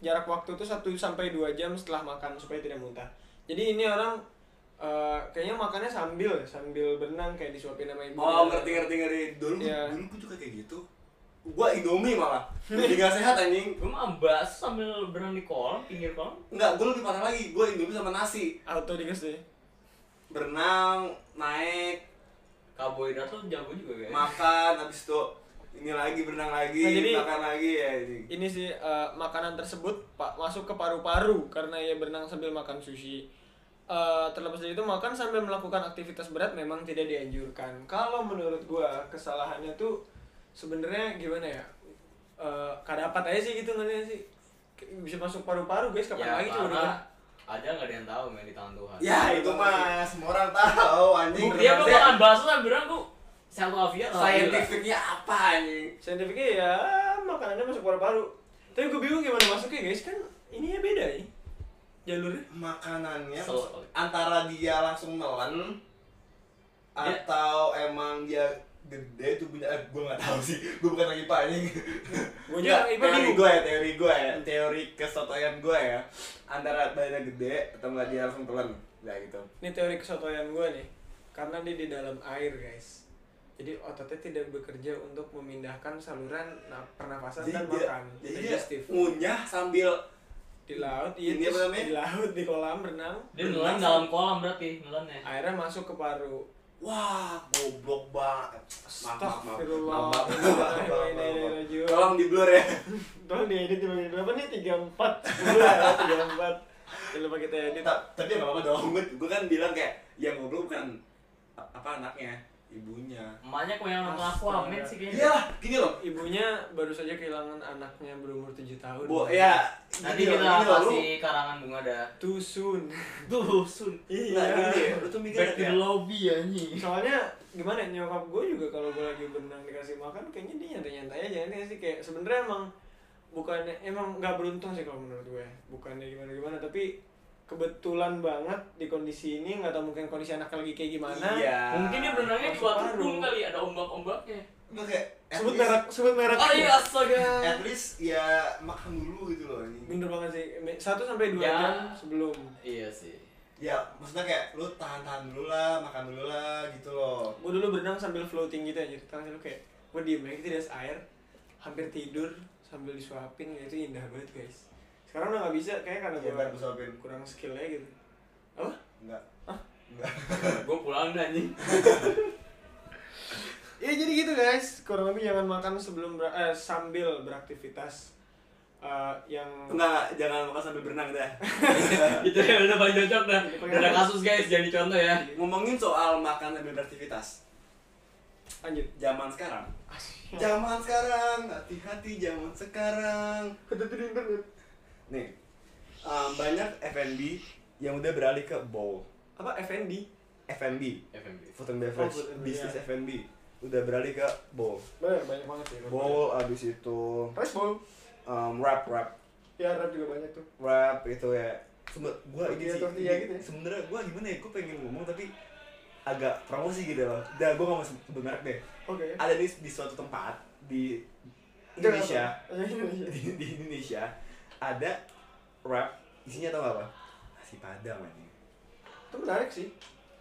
A: jarak waktu itu 1 sampai 2 jam setelah makan supaya tidak muntah. Jadi ini orang eh, kayaknya makannya sambil sambil berenang kayak disuapin sama ibu.
B: oh ngerti ngerti ngerti dulu
A: Iya.
B: dulu gue juga kayak gitu gua indomie malah jadi gak sehat anjing
D: Gue mah bakso sambil berenang di kolam, pinggir kolam.
B: Enggak, gue lebih parah lagi. Gue indomie sama nasi.
A: Auto dikasih.
B: Berenang, naik,
D: Karbohidrat tuh jago juga guys.
B: makan, habis itu ini lagi berenang lagi,
A: Nah, jadi-
B: makan lagi ya ini.
A: Ini sih eh, makanan tersebut pak masuk ke paru-paru karena ia berenang sambil makan sushi. Eh, terlepas dari itu makan sambil melakukan aktivitas berat memang tidak dianjurkan. Kalau menurut gua kesalahannya tuh sebenarnya gimana ya? Eh kadapat aja sih gitu nggak sih? Bisa masuk paru-paru guys kapan
D: Ya,
A: lagi coba
D: ada nggak ada yang tahu men di tangan Tuhan.
B: Ya itu mah semua orang tahu anjing.
D: Gue
B: Saya-
D: makan bakso sambil berenang tuh sehat walafiat.
B: Scientificnya apa anjing?
A: Saintifiknya ya makanannya masuk paru-paru. Tapi gue bingung gimana masuknya guys kan ininya beda ya jalurnya.
B: Makanannya
D: Sel-
B: antara dia langsung nelen
D: Dia-
B: atau emang dia gede tuh punya eh, gue nggak tahu sih gue bukan lagi pak anjing
A: Gue juga iba
B: teori
A: bingung.
B: gue ya teori gue ya teori kesotoyan gue ya antara badannya gede atau nggak dia langsung telan ya gitu
A: Ini teori kesotoyan gue nih, karena dia di dalam air guys. Jadi ototnya tidak bekerja untuk memindahkan saluran na- pernafasan
B: jadi
A: dan
B: dia
A: makan.
B: jadi dia
A: Digestif.
B: ngunyah sambil
A: Di laut, iya
B: Ini apa
A: terus
B: namanya?
A: di laut, di kolam renang.
D: Dia nelan dalam kolam berarti nelannya.
A: Airnya masuk ke paru.
B: Wah goblok banget. Maaf tolong di blur ya.
A: Tolong di bagian berapa nih? 34 10 ya, 34 Jangan lupa kita edit.
B: Ta- tapi nggak apa-apa dong. Gue kan bilang kayak yang goblok bukan a- apa anaknya ibunya.
D: Emaknya kok yang nonton aku amin sih kayaknya.
B: iya gini loh.
A: Ibunya baru saja kehilangan anaknya berumur 7 tahun.
B: Bu ya
D: Nanti kita
B: gini loh, lu-
D: kasih karangan bunga dah.
A: Too soon.
D: Tuh, sun.
B: Nggak, gini deh, lu tuh mikir
D: Back to the lobby anjing.
A: Soalnya gimana ya, nyokap gue juga kalau gue lagi berenang dikasih makan kayaknya dia nyantai-nyantai aja ini sih. Kayak sebenarnya emang bukannya emang nggak beruntung sih kalau menurut gue bukannya gimana gimana tapi kebetulan banget di kondisi ini nggak tahu mungkin kondisi anak lagi kayak gimana
B: Iya.
D: Mungkin dia berenangnya di
A: paru.
D: dum kali ada ombak-ombaknya.
B: Kayak at
A: sebut
B: least-
A: merek sebut merek
D: Oh iya astaga.
B: At least ya makan dulu gitu loh ini.
A: bener banget sih satu sampai dua
D: Ya.
A: jam sebelum
D: Iya sih.
B: Ya, maksudnya kayak lu tahan-tahan dulu lah, makan dulu lah gitu loh.
A: gue dulu berenang sambil floating gitu aja tangan lu kayak gue diem aja gitu di atas air hampir tidur sambil disuapin ya, itu indah banget guys sekarang udah nggak bisa kayak karena
B: Ya,
A: gue
B: suapin.
A: kurang skillnya gitu apa
B: Enggak.
A: Hah?
B: Enggak.
D: Gue pulang dah anjing.
A: ya jadi gitu guys kurang lebih jangan makan sebelum ber- eh, sambil beraktivitas Eh, yang
B: Enggak, jangan makan sambil berenang dah.
D: Itu ya udah paling cocok dah. Ada kasus guys jadi contoh ya.
B: Ngomongin soal makan sambil beraktivitas.
A: lanjut
B: Zaman sekarang. Zaman sekarang, hati-hati zaman sekarang. Nih, um, banyak F&B yang udah beralih ke bowl.
A: apa FND
B: F&B,
D: FMB.
B: food and beverage,
A: Oh, food and
B: bisnis
A: beverage.
B: F&B udah beralih ke bowl.
A: banyak banyak banget sih
B: Bowl abis itu
A: rice bowl
B: um, wrap wrap
A: ya rap juga banyak tuh
B: wrap itu ya. Sebe gua ini sih, ini-
A: gitu ya?
B: sebenarnya gua gimana ya, gua pengen ngomong tapi agak promosi gitu loh. Dah gua gak mau sebut merek deh.
A: oke
B: Ada di di suatu tempat di Indonesia,
A: Indonesia
B: di, di Indonesia ada wrap isinya tau gak apa? Nasi padang anjing.
A: itu menarik sih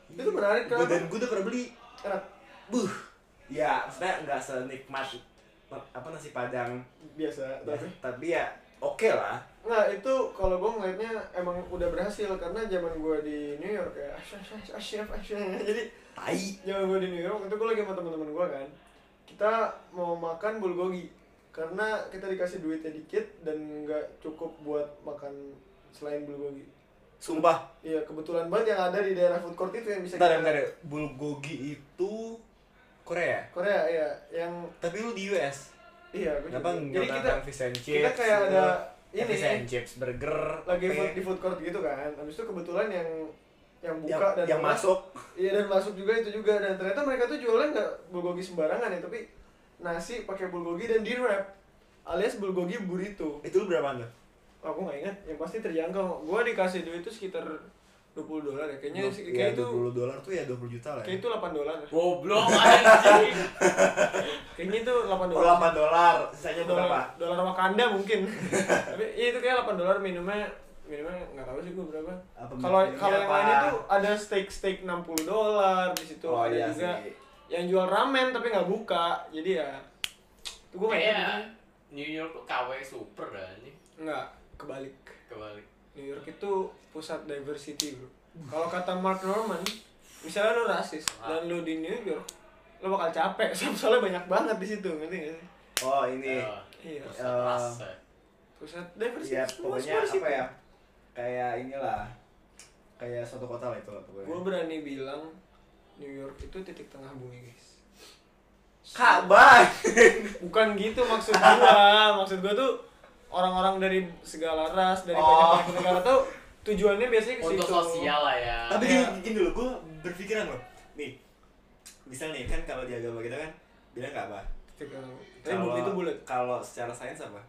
A: itu menarik kenapa
B: dan gue udah pernah beli.
A: enak
B: Buh. Ya, maksudnya nggak senikmat apa nasi padang,
A: biasa tapi
B: tapi ya oke lah.
A: Nah itu kalau gue ngeliatnya emang udah berhasil karena zaman gue di New York ya asyaf asyaf jadi
B: Tai.
A: zaman gue di New York itu gue lagi sama teman-teman gue kan kita mau makan bulgogi karena kita dikasih duitnya dikit dan nggak cukup buat makan selain bulgogi
B: Sumpah.
A: iya kebetulan banget yang ada di daerah food court itu yang bisa
B: Bentar, ya,
A: kita
B: bentar. ya. Bulgogi itu Korea.
A: Korea iya yang
B: Tapi lu di US.
A: iya gue
B: nggak
A: jadi kita
B: fish and chips?
A: kita kayak
B: gitu?
A: ada
B: Ya,
A: ini
B: fish and chips, burger,
A: lagi food,
B: ya?
A: di food court gitu kan habis itu kebetulan yang yang buka
B: yang,
A: dan
B: yang masuk.
A: Iya dan masuk juga itu juga dan ternyata mereka tuh jualnya nggak bulgogi sembarangan ya tapi nasi pakai bulgogi dan di wrap alias bulgogi burrito.
B: Itu lu berapa tuh?
A: Aku nggak ingat, yang pasti terjangkau. Gua dikasih duit itu sekitar 20 dolar ya. Kayaknya sih- kayak itu
B: 20 dolar tuh ya 20 juta lah.
A: kayak
B: Ya.
A: itu 8 dolar.
D: Goblok anjing.
A: Kayaknya itu 8
B: Oh,
A: dolar.
B: 8 dolar. Sisanya berapa?
A: dolar, dolar Wakanda mungkin. tapi iya itu kayak 8 dolar minumnya minumnya nggak tahu sih gua berapa.
B: Apa
A: Kalau kalau yang
B: apa?
A: lain itu ada steak steak 60 dolar di situ
B: oh,
A: ada
B: iya
A: juga
B: sih.
A: Yang jual ramen tapi nggak buka jadi ya itu gue kayak
D: Kayak New York tuh KW super dah anjing.
A: nggak kebalik
D: Kebalik.
A: New York itu pusat diversity bro kalau kata Mark Norman misalnya lu rasis dan lu di New York lu bakal capek soalnya banyak banget di situ ngerti gak sih
B: Oh, ini.
A: Iya
D: pusat rasa.
A: pusat diversity
B: Ya,
A: semua
B: pokoknya
A: semua
B: apa ya? Kayak inilah. Kayak suatu kota lah itu lah pokoknya.
A: gue berani bilang New York itu titik tengah bumi guys
B: Ka'bah.
A: bukan gitu maksud gua maksud gua tuh orang-orang dari segala ras dari
B: Oh.
A: banyak negara tuh tujuannya biasanya ke
D: Untuk
A: situ
D: sosial lah ya.
B: Tapi
A: Iya.
B: gini, gini dulu, gue berpikiran loh. Nih, misal nih kan kalau di agama kita kan bilang Ka'bah.
A: Tapi bumi itu bulat
B: Kalau secara sains apa?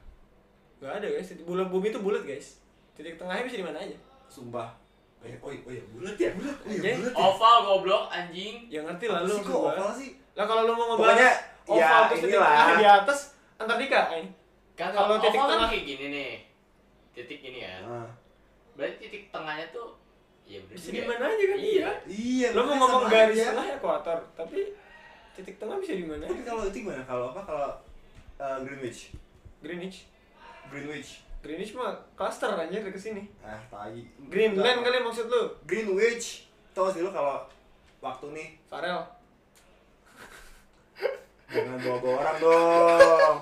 A: nggak ada guys titik bulat bumi itu bulat guys titik tengahnya bisa di mana aja
B: Sumpah. Oh iya, oh iya, oh iya bulat ya, bulat. Oh iya,
A: Anjing.
B: bulat ya.
D: Oval goblok anjing.
A: ya ngerti lah lu
B: kok oval sih?
A: lah kalau lu mau
B: Pokoknya,
A: ngebahas oval
B: ya,
A: terus titik tengah di atas Antartika eh.
D: Kan
A: Kalau
D: kalau
A: titik
D: oval kan
A: tengah-
D: kayak gini nih. Titik gini ya.
B: Ah.
D: Berarti titik tengahnya tuh ya
A: bisa
D: juga
A: di
D: ya.
A: mana aja kan
D: Iya.
B: Iya,
A: lu mau ngomong garis tengah ekuator tapi titik tengah bisa di mana
B: Tapi kalau itu gimana? Kalau apa? Kalau uh, Greenwich.
A: Greenwich
B: Greenwich.
A: Greenwich mah cluster aja dari ke sini
B: Ah, tai.
A: Greenland kali maksud lu
B: Greenwich. Tahu gak sih lu kalau waktu nih
A: Farel
B: jangan bawa-bawa orang dong.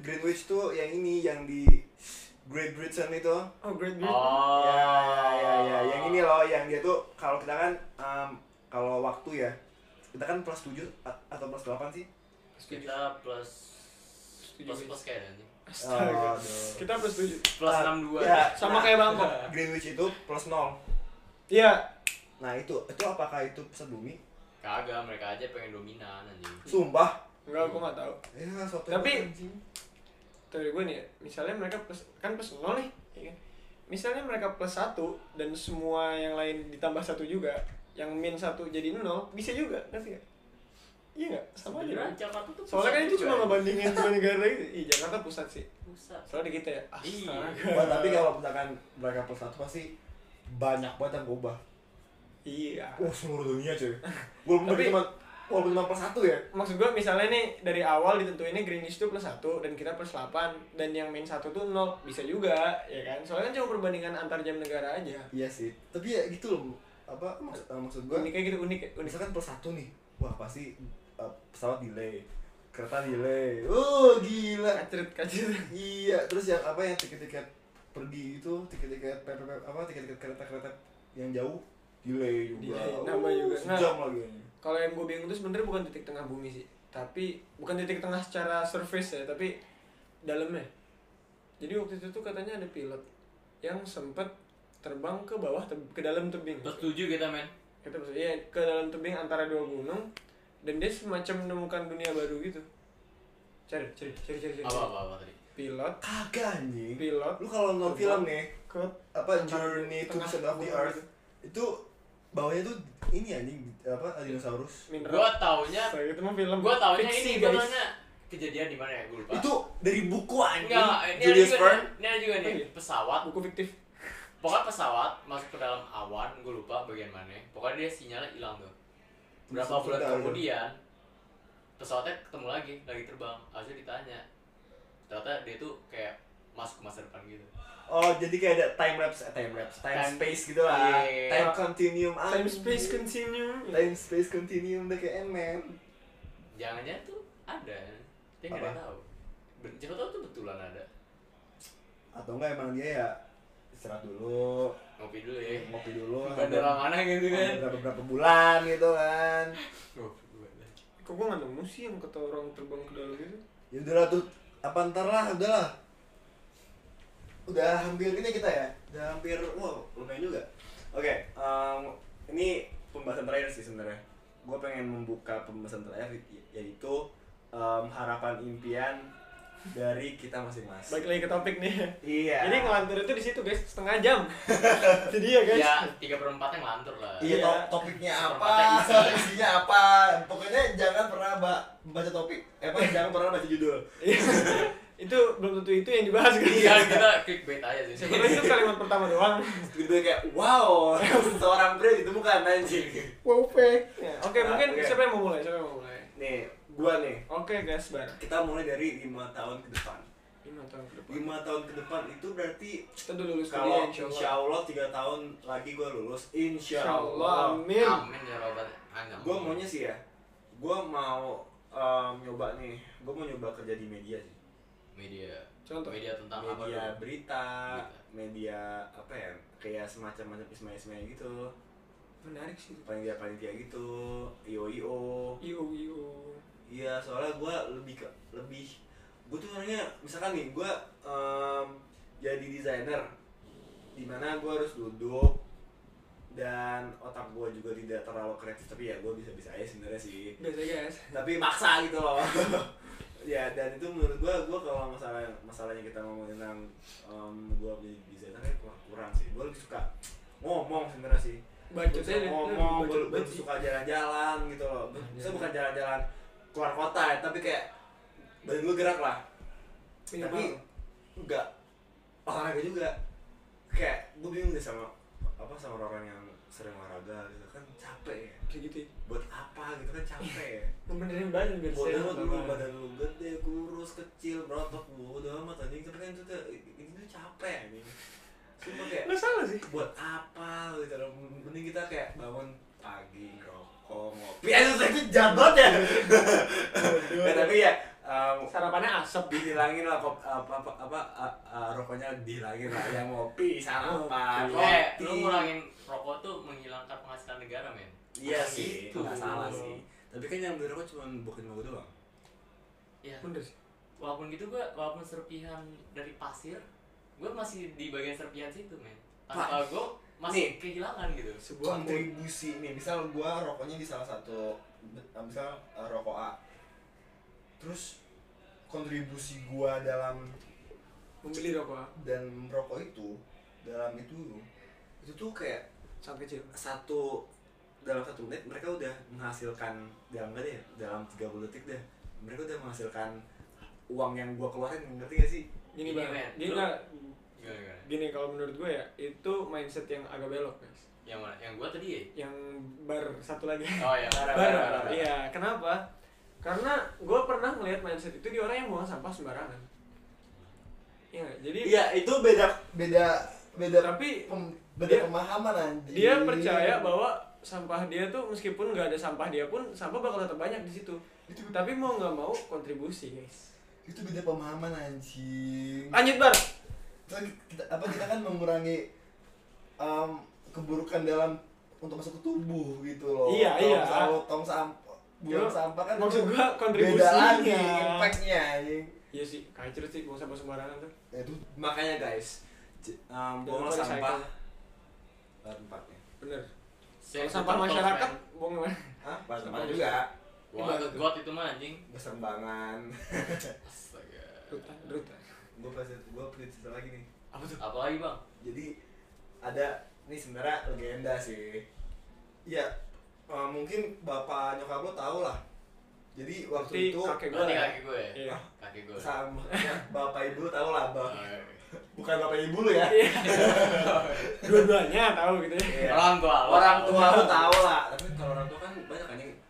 B: Greenwich tuh yang ini yang di Great Britain itu.
A: oh Great Britain
D: Oh.
B: Ya, ya, ya, ya, yang ini loh, yang dia tuh kalau kita kan em, kalau waktu ya, kita kan plus 7 a- atau plus 8 sih?
A: Setuju.
D: Kita plus plus plus kayak
B: Aduh.
A: Kita plus tujuh.
D: Plus
B: Ah,
D: 62.
B: ya.
A: Sama
B: Nah.
A: kayak Bangkok.
B: Greenwich itu plus 0.
A: Iya.
B: Nah, itu itu apakah itu pusat bumi?
D: Kagak, mereka aja pengen dominan anjing.
B: Sumpah.
A: Enggak, aku nggak tahu.
B: Ya,
A: Tapi- teori gue nih ya, misalnya mereka plus kan plus nol nih ya kan? misalnya mereka plus satu dan semua yang lain ditambah satu juga yang min satu jadi nol bisa juga ngerti gak? Iya nggak sama aja kan?
D: Jakarta tuh
A: soalnya kan
D: pusat
A: itu cuma
D: ya.
A: ngebandingin dua negara itu iya Jakarta pusat sih
D: pusat
A: soalnya di kita ya
D: Iya.
A: astaga
B: Wah, tapi kalau misalkan mereka plus satu pasti banyak banget yang berubah.
A: iya
B: Oh seluruh dunia cuy. Walaupun
A: Tapi-
B: cuma walaupun cuma plus satu ya.
A: maksud gue misalnya nih dari awal ditentuinnya Greenish tuh plus satu dan kita plus 8 dan yang main satu tuh nol bisa juga ya kan soalnya kan cuma perbandingan antar jam negara aja
B: Iya sih. Tapi ya gitu loh. Apa maksud, eh, maksud gue?
A: uniknya gitu unik ya unik
B: Misalkan plus satu nih. Wah pasti eh, pesawat delay. Kereta delay. Oh gila.
A: kacret kacret
B: Iya. Terus yang apa yang tiket-tiket pergi itu tiket-tiket apa tiket-tiket kereta-kereta yang jauh delay juga.
A: Delay, nambah juga. Nah,
B: Sejam lagi.
A: kalau yang gue bingung tuh sebenarnya bukan titik tengah bumi sih tapi bukan titik tengah secara surface ya tapi dalamnya jadi waktu itu tuh katanya ada pilot yang sempet terbang ke bawah ke dalam tebing
D: setuju kita men
A: kita maksudnya ya, ke dalam tebing antara dua gunung dan dia semacam menemukan dunia baru gitu. Cari cari cari cari, cari.
D: apa apa apa tadi?
A: Pilot.
B: Kagak anjing.
A: pilot.
B: Lu kalau nonton film nih,
A: ke
B: apa Journey to the of the Earth itu bawahnya tuh ini anjing apa dinosaurus
A: mineral.
D: Gua taunya
A: Saya itu mah film.
D: gua taunya
A: fiksi,
D: ini gua taunya kejadian di mana ya? Gua lupa.
B: Itu dari buku anjing.
D: Enggak ini ada
B: Julius
D: juga
B: Verne.
D: nih, ini ada juga nih.
A: Oh, iya.
D: pesawat.
A: Buku fiktif.
D: Pokoknya pesawat masuk ke dalam awan gue lupa bagian mana. Pokoknya dia sinyalnya hilang tuh berapa bulan kemudian pesawatnya ketemu lagi lagi terbang. Harusnya ditanya. Ternyata dia tuh kayak masuk ke masa depan gitu.
B: Oh jadi kayak ada time lapse eh, time lapse time,
D: Time-
B: space gitu lah.
D: Iya.
B: time continuum
A: time space continuum.
B: Time space continuum udah kayak Ant-Man
D: jangan-jangan tuh ada. Dia nggak tahu. Siapa tahu tuh betulan ada.
B: Atau enggak emang dia ya istirahat dulu
D: ngopi dulu ya.
B: Ngopi dulu.
D: Bandara mana gitu kan?
B: ada beberapa bulan gitu kan.
A: Kok gue gak nemu sih yang kata orang terbang ke dalam itu?
B: Ya udahlah tuh. Apa ntar lah udahlah. Udah hampir ini kita ya? Udah hampir wow lumayan juga. Oke em, ini pembahasan terakhir sih sebenarnya. Gue pengen membuka pembahasan terakhir yaitu em, harapan impian dari kita masing-masing.
A: Balik lagi ke topik nih.
B: Iya.
A: Jadi ngelantur itu di situ guys. Setengah jam. Itu dia guys.
D: Ya tiga per empat yang ngelantur lah.
B: Iya,
A: Iya.
B: to- topiknya apa, isinya apa. Pokoknya jangan pernah ba- baca topik. Eh, apa, jangan pernah baca judul.
A: Iya. itu belum tentu itu yang dibahas guys.
D: Iya kita clickbait aja sih.
A: Sebenarnya itu kalimat pertama doang.
B: Gitu kayak, wow, seorang pria ditemukan anjing.
A: wow fake Ya, oke
B: Nah,
A: mungkin
B: oke.
A: siapa yang mau mulai? Siapa yang mau mulai?
B: Nih, gua nih.
A: oke guys bar
B: Kita mulai dari lima tahun ke depan.
A: lima tahun ke depan
B: Lima tahun ke depan itu berarti
A: kita dulu lulus
B: kalau
A: kuliah
B: insya
A: insya Allah
B: tiga tahun lagi gua lulus. Insya
A: insya Allah
B: Allah.
A: amin
D: amin ya robat Amin.
B: Gua maunya sih ya, gua mau em, nyoba nih. Gua mau nyoba kerja di media sih.
D: media
A: Contoh.
D: media tentang apa
B: media berita,
D: Berita.
B: media apa ya, kayak semacam macam ismail ismail gitu,
A: menarik sih.
B: Panitia panitia gitu, io io.
A: iyo iyo
B: Iya, soalnya gue lebih ke lebih, gue tuh orangnya misalkan nih gue em, jadi desainer, di mana gue harus duduk dan otak gue juga tidak terlalu kreatif tapi ya gue bisa bisa aja sebenarnya sih.
A: Biasa guys
B: tapi maksa gitu loh. Ya dan itu menurut gua gua kalau masalah masalahnya kita ngomongin tentang um, gua jadi desainer ya kurang, kurang sih. Gua lebih suka ngomong sebenarnya sih suka
A: aja
B: ngomong
A: sih.
B: suka jalan-jalan gitu loh. Saya bukan jalan-jalan keluar kota ya tapi kayak badan gua gerak lah.
A: Minimal.
B: tapi enggak. Olahraga juga. Kayak gua bingung deh sama apa sama orang yang sering olahraga gitu. Kan capek ya.
A: Kayak gitu ya.
B: buat apa gitu kan capek ya.
A: Ngebenerin badan biar
B: Bodoh
A: sehat
B: amat lu badan lu gede, kurus, kecil, berotot. Bodoh amat anjing. Tapi kan itu tuh ini tuh capek anjing. Sumpah kayak
A: nggak salah sih
B: buat apa gitu loh. Mending kita kayak bangun pagi ngerokok ngopi. Ya itu itu jabat ya. ya tapi ya um,
A: sarapannya asap
B: dihilangin lah kop, apa apa, apa uh, uh, rokoknya dihilangin lah yang ngopi sarapan
A: Ngopi.
D: eh lu ngurangin rokok tuh menghilangkan penghasilan negara men
B: iya sih
D: gitu.
B: nggak salah sih tapi kan yang beli rokok cuma bukan mau doang
D: ya
A: bener sih
D: walaupun gitu gua walaupun serpihan dari pasir gua masih di bagian serpihan situ men. Tanpa gua masih kehilangan gitu.
A: Sebuah
B: kontribusi. nih misal gua rokoknya di salah satu misal uh, rokok A. Terus
F: kontribusi gua dalam
A: Membeli rokok
F: dan merokok itu dalam itu itu tuh kayak
A: saat kecil.
B: satu dalam satu menit mereka udah menghasilkan dalam enggak deh dalam 30 detik deh mereka udah menghasilkan uang yang gua keluarin ngerti gak sih?
D: Ini,
A: bang,
D: men.
A: gini
D: Lu-
A: nggak
D: Gimana gimana?
A: gini kalau menurut gue ya itu mindset yang agak belok guys.
D: Yang mana? Yang gua tadi ya?
A: Yang bar satu lagi.
D: Oh ya.
A: bar,
B: bar, bar.
A: iya. Kenapa? Karena gue pernah melihat mindset itu di orang yang buang sampah sembarangan. Iya? Jadi
B: iya itu beda
F: beda beda
A: tapi
F: pem- beda
A: dia-
F: pemahaman anjing
A: dia percaya bahwa sampah dia tuh meskipun nggak ada sampah dia pun sampah bakal tetap banyak di situ.
F: itu
A: Tapi mau nggak mau kontribusi guys.
F: itu beda pemahaman anjing
A: Lanjut bar.
F: Kita, apa kita kan mengurangi em, keburukan dalam untuk masuk ke tubuh gitu loh
A: Iya,
F: Kalau
A: iya.
F: lo tong sampah buang sampah kan
A: maksud gua
F: beda
A: kontribusinya.
F: lagi impactnya anjing
A: Iya sih, kacir sih buang sampah sembarangan tuh.
F: Ya, itu
B: makanya guys um, buang sampah tempatnya
A: Bener. Kalau sampah masyarakat buang mana?
F: Hah?
A: Sampah
B: juga
D: Wah, got itu mah anjing.
B: keserbangan
D: Astaga.
A: Rutan, rutan.
B: Gue pas gue punya cerita lagi nih
A: Apa tuh?
D: Apa lagi, Bang?
B: jadi ada ini sebenarnya legenda sih ya eh, mungkin bapak nyokap lo tau lah jadi waktu
A: Berarti
B: itu
A: kakek gua
D: Berarti
A: ya?
D: kaki gue.
A: Iya.
D: Kaki gue.
B: sama ya, bapak ibu tau lah
D: Oh,
B: bapak
D: iya.
B: bukan bapak ibu lo ya
A: Iya. Dua-duanya tahu gitu ya.
B: Iya.
D: Orang tua
B: orang tua lo tau lah tapi kalau orang tua kan banyak kan yang kakek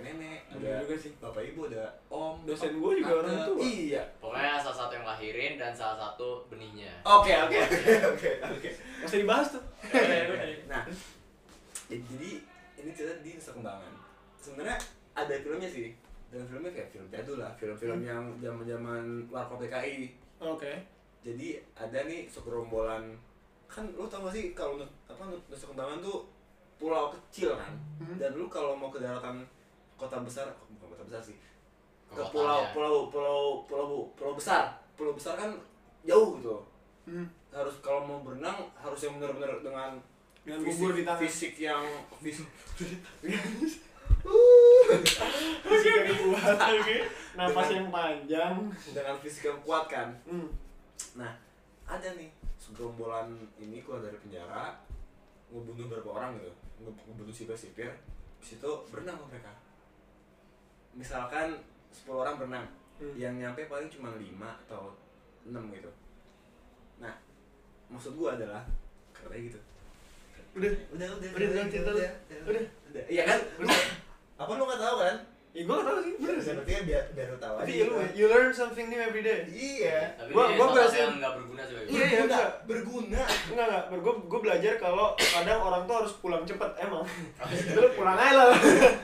B: nenek
A: Bener
B: udah
A: juga sih.
B: bapak ibu udah om
A: Dosen gua juga
B: tante.
A: orang tua.
B: iya
D: Pokoknya salah satu yang lahirin dan salah satu benihnya.
B: oke oke oke oke oke
A: Masih dibahas tuh.
B: nah jadi jadi ini cerita di Nusa Kembangan sebenarnya ada filmnya sih dan filmnya kayak film jadul lah film-film yang zaman zaman warkop DKI
A: Oke.
B: jadi ada nih segerombolan kan lu tau gak sih kalau apa Nu- Nusa Kembangan tuh pulau kecil kan
A: Hmm.
B: dan lu kalau mau ke daratan kota besar bukan kota besar sih ke
D: Kotanya.
B: pulau pulau pulau pulau pulau besar pulau besar kan jauh gitu
A: Hmm.
B: harus kalau mau berenang harus yang benar-benar dengan
A: Dengan
B: fisik,
A: di tangan.
B: fisik yang fisik
A: Fisik yang kuat, oke. Napas yang panjang.
B: dengan fisik yang kuat kan
A: Hmm.
B: nah ada nih segerombolan ini keluar dari penjara ngebunuh beberapa orang gitu nge- ngebunuh sipir-sipir di situ berenang mereka misalkan 10 orang berenang
A: Hmm.
B: yang nyampe paling cuma 5 atau 6 gitu nah maksud gua adalah kayak gitu
A: Udah.
B: udah udah
A: Udah, udah, cerita lu. Udah.
B: udah iya kan apa lu nggak tahu kan
A: Ya gue gak tau sih, bener sih.
F: berarti kan biar biar lo tahu
A: Tapi
F: aja
A: you, you learn something new every day.
F: iya
D: Tapi
A: Gua-
D: ini
A: gua berhasil-
D: yang nggak berguna sebagai
A: Iya, iya,
F: berguna
A: enggak.
F: berguna
A: Enggak, enggak. Gue gue belajar kalau kadang orang tuh harus pulang cepet emang. Lu pulang aja lah.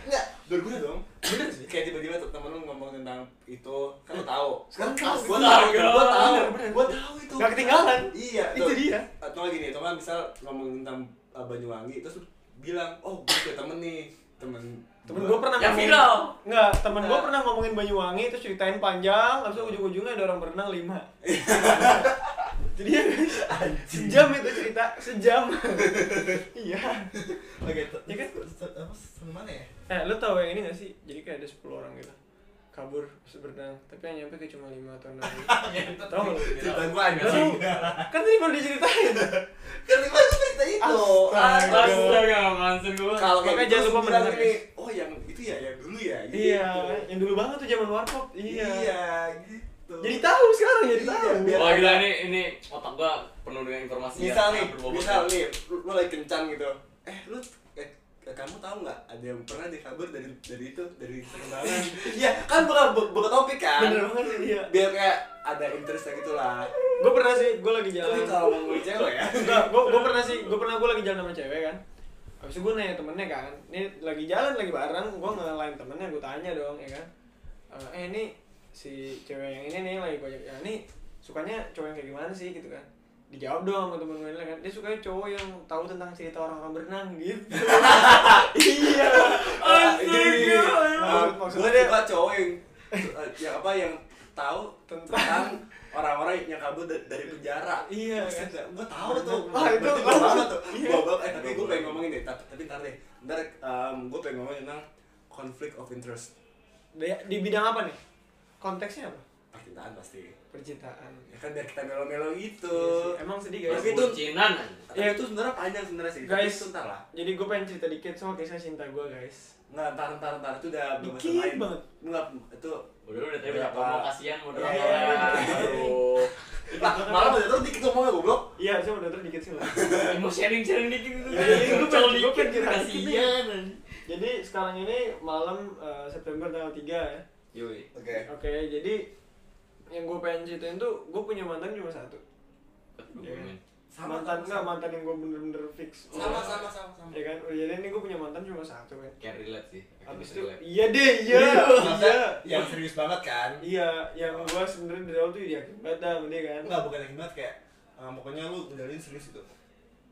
B: Enggak, berguna dong. Bener sih. Kayak tiba-tiba tuh temen lu ngomong tentang itu, kan lu tahu.
A: Sekarang
B: Gua
A: tahu.
B: gua tahu,
D: Bener,
B: gua
A: bener.
B: Gua tahu itu.
A: Gak ketinggalan.
B: Iya,
A: Itu dia.
B: Atau lagi nih, teman misal ngomong tentang uh, Banyuwangi terus lu bilang, "Oh, gue temen nih." Temen
A: Temen gue pernah
D: Yang
A: ngomongin-
D: viral.
A: Enggak, temen gue
B: Nah.
A: pernah ngomongin Banyuwangi terus ceritain panjang, itu ujung-ujungnya ada orang berenang lima. Jadi ya guys, sejam itu cerita, sejam. iya.
F: oke
A: Ya kan?
F: apa mana ya
A: Eh, lu tau yang ini gak sih? Jadi kayak ada 10 orang gitu kabur berenang tapi yang nyampe kayak cuma 5 atau 6 gitu. tau
B: cerita anjing.
A: tau. kan tadi baru diceritain
F: kan di mana cerita itu
A: Astaga.
D: Astaga, mansen gue.
B: Kalau kayak gitu
A: jangan lupa mendengar,
B: "Oh, yang itu ya, yang dulu ya." Gitu.
A: iya yang dulu banget tuh zaman warkop iya,
B: Iya, gitu.
A: jadi tahu sekarang jadi
B: Iya,
A: tahu
D: Wah gila ini ini otak gua penuh dengan informasi
B: misal nih, misal nih, lu, lagi kencan gitu. Eh, lu kamu tahu nggak ada yang pernah dikabur dari dari itu dari sekembangan? Iya, kan bukan bu- bukan topik kan.
A: bener banget sih iya
B: Biar kayak ada interest gitu lah.
A: gue pernah sih gue lagi
B: Tapi
A: jalan
B: kalau mau cewek ya.
A: Enggak, gue gue pernah sih, gue pernah gue lagi jalan sama cewek kan. Habis itu gue nanya temennya kan, ini lagi jalan lagi bareng, gue ngelain temennya, gue tanya dong ya kan. Eh, Eh ini si cewek yang ini nih lagi banyak ya ini sukanya cowok yang kayak gimana sih gitu kan. Dijawab dong sama temen gue kan, dia sukanya cowok yang tahu tentang cerita orang-orang berenang gitu. iya.
B: Gue
A: maksudnya dia
B: suka cowok yang yang apa yang tahu
A: Tentang-
B: orang-orang yang kabur da- dari penjara.
A: Iya, kan?
B: gue tahu tuh.
A: Wah, itu
B: gua banget tuh.
A: Iya.
B: Banget. Eh, tapi gue pengen ngomongin deh. Tapi, tapi ntar deh. Ntar gue pengen ngomongin tentang conflict of interest.
A: di bidang apa nih? Konteksnya apa?
B: Percintaan pasti.
A: Percintaan.
B: Ya kan biar kita melo-melo gitu.
A: Iya emang sedih guys.
B: Tapi itu-
D: Bucinan aja.
B: ya itu sebenarnya panjang sebenarnya sih.
A: Guys.
B: itu ntar lah.
A: jadi gue pengen cerita dikit soal kisah cinta gue guys.
B: Nggak ntar ntar ntar. Itu udah
A: dikit
B: lain
A: banget.
B: Nggak itu
D: Udah udah tadi banyak ngomong kasihan
B: Iya.
D: moderatornya. Aduh.
B: lah malah udah terus dikit ngomongnya goblok.
A: Iya sih udah dikit sih lah
D: Mau sharing-sharing dikit gitu.
A: Iya, iya, pengen- gua
D: dikit kasihan.
A: jadi sekarang ini malam eh, September tanggal 3 ya.
B: Yoi.
F: Oke.
A: oke jadi yang gue pengen ceritain tuh gue punya mantan cuma satu
D: Iya.
B: sama
A: mantan
B: sama,
A: enggak mantan yang gue bener-bener fix
B: sama sama sama sama
A: ya kan Oh, jadi ini gue punya mantan cuma satu kan
C: Kayak relate sih.
A: Abis itu iya deh iya
F: Maksudnya
A: iya
F: yang serius banget kan?
A: iya yang gue sebenarnya dari awal tuh yakin banget dah sama dia kan
F: Enggak, bukan yang banget kayak eh, pokoknya lu ngejalin serius gitu.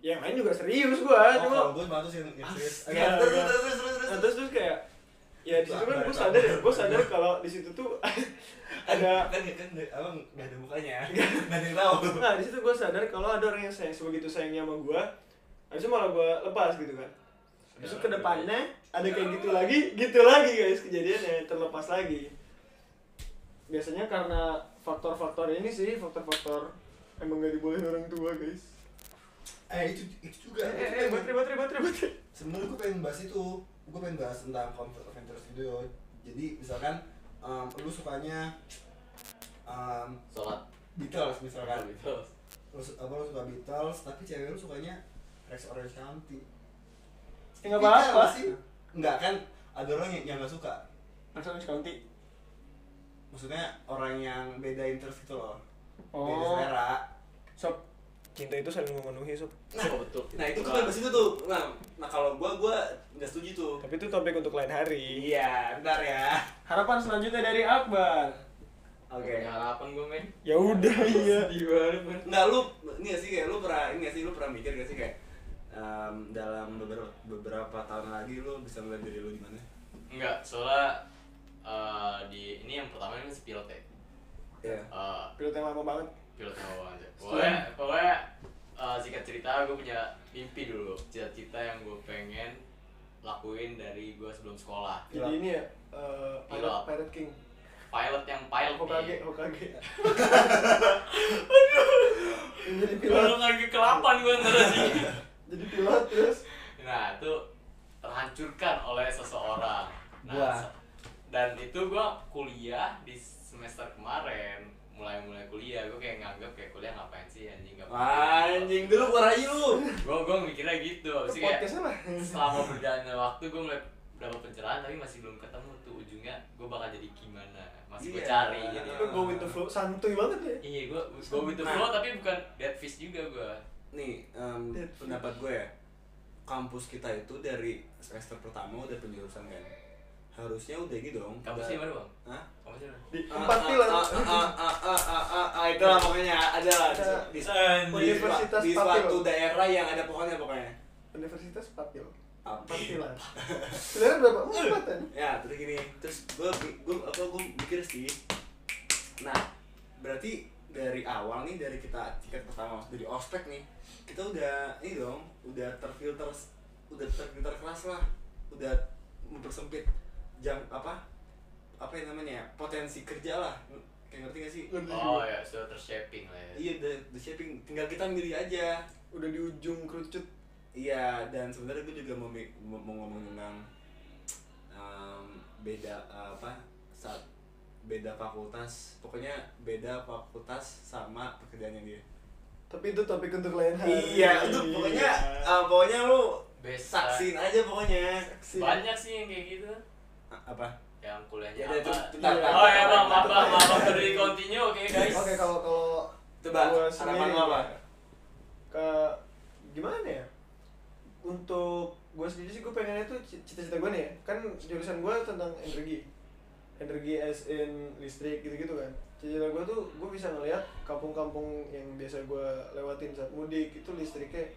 A: yang lain juga serius gue
F: Oh,
A: cuma
F: kalau gue malah tuh yang serius.
A: Astaga.
F: Oke, terus terus terus terus
A: nah,
F: terus.
A: terus terus kayak ya di situ kan gue sadar ya gue sadar kalau di situ tuh ada
F: kan kan apa nggak ada mukanya, nggak ada yang tahu.
A: nah di situ gue sadar kalau ada orang yang sayang sebegitu sayangnya sama gue habis itu malah gue lepas gitu kan habis itu ke depannya ada kayak gitu lagi gitu lagi guys kejadiannya terlepas lagi biasanya karena faktor-faktor ini sih faktor-faktor emang gak dibolehin orang tua guys
F: Eh itu itu juga.
A: eh eh eh baterai baterai baterai baterai
F: Sebenarnya gue pengen bahas itu. Gue pengen bahas tentang conflict of interest gitu. Jadi misalkan em, lu sukanya em,
D: Sholat.
F: Beatles misalkan.
D: Terus.
F: Lu, apa lu suka Beatles tapi cewek lu sukanya Rex Orange County.
A: nggak apa-apa
F: sih. Enggak kan ada orang yang yang nggak suka.
A: langsung county
F: Maksudnya orang yang beda interest gitu loh. Beda
A: oh
F: selera.
A: sob cinta itu saling memenuhi sob
B: nah,
D: Oh, betul.
B: nah itu kan bahas itu tuh. Nah, nah kalau gua gua nggak setuju tuh.
A: Tapi itu topik untuk lain hari.
F: Iya, bentar ya.
A: harapan selanjutnya dari Akbar.
B: Oke.
D: Punya harapan gue men.
A: ya udah iya.
D: Men.
B: nggak lu ini gak sih kayak lu pernah ini gak sih lu pernah mikir gak sih kayak em, dalam beberapa beberapa tahun lagi lu bisa melihat diri lu di mana?
D: Enggak, soalnya eh, di ini yang pertama ini si pilot ya.
B: ya
D: Eh,
A: pilot yang lama banget
D: pilot yang bawa aja. Pokoknya, pokoknya eh, singkat cerita gue punya mimpi dulu, cita-cita yang gue pengen lakuin dari gue sebelum sekolah.
A: jadi ini ya eh, pilot
D: Pilot.
A: Pirate King
D: Pilot yang pilot
A: Hokage
D: nih.
A: Hokage Yang jadi pilot
D: Baru lagi kelapan gue ntar sih.
A: jadi pilot terus
D: Nah itu terhancurkan oleh seseorang. Nah, dan itu gue kuliah di semester kemarin mulai mulai kuliah gue kayak nganggap kayak kuliah ngapain sih anjing nggak
B: anjing dulu keluar aja lu
D: gue gue mikirnya gitu itu kayak selama berjalannya waktu gue mulai dapat pencerahan tapi masih belum ketemu tuh ujungnya gue bakal jadi gimana masih gue
B: Iya.
D: cari gitu.
A: Lu go with the flow santuy banget ya.
D: Iya gue gue with the flow tapi bukan dead fish juga gue
B: nih
A: Dead
B: pendapat gue ya. Kampus kita itu dari semester pertama udah penjurusan kan harusnya udah gitu dong.
D: Kampusnya mana bang?
B: Hah?
D: kampusnya mana?
A: Di
B: Ah,
A: empat
B: ah,
A: pilar
B: ah, ah, ah, ah, ah, ah, ah, itu lah pokoknya ada lah di, di, di,
A: Universitas
B: di suatu daerah yang ada pohonnya pokoknya.
A: Universitas Papil.
B: Apa
A: empat pilar pilar berapa? Empat kan
B: ya? terus gini terus gue gue apa gue mikir sih. Nah berarti dari awal nih dari kita tiket pertama dari ospek nih kita udah ini dong udah terfilter udah terfilter keras lah udah mempersempit jam apa apa yang namanya ya, potensi kerja lah. Kayak ngerti gak sih?
D: Oh ya sudah tershaping lah ya.
B: Iya the, the shaping tinggal kita milih aja.
A: Udah di ujung kerucut.
B: Iya, dan sebenarnya gue juga mau, mau, ngomong tentang em, beda eh, apa saat beda fakultas, pokoknya beda fakultas sama pekerjaannya dia.
A: tapi itu topik untuk lain hari.
B: Iya, itu pokoknya eh, pokoknya lu
D: Best
B: saksin aja pokoknya.
A: Saksi.
D: banyak sih yang kayak gitu
B: Apa?
D: yang
B: Ya,
D: kuliahnya
B: udah,
D: apa?
B: itu- bentar, bentar,
D: oh ya bang maaf bang maaf dari continue oke guys
A: oke kalau kalau
B: Coba harapan lu apa?
A: ya, ke gimana ya? Untuk gue sendiri sih gue pengennya tuh cita-cita gue nih ya. Kan jurusan gue tentang energi. Energi as in listrik gitu-gitu kan. Cita-cita gue tuh gue bisa ngeliat kampung-kampung yang biasa gue lewatin saat mudik itu listriknya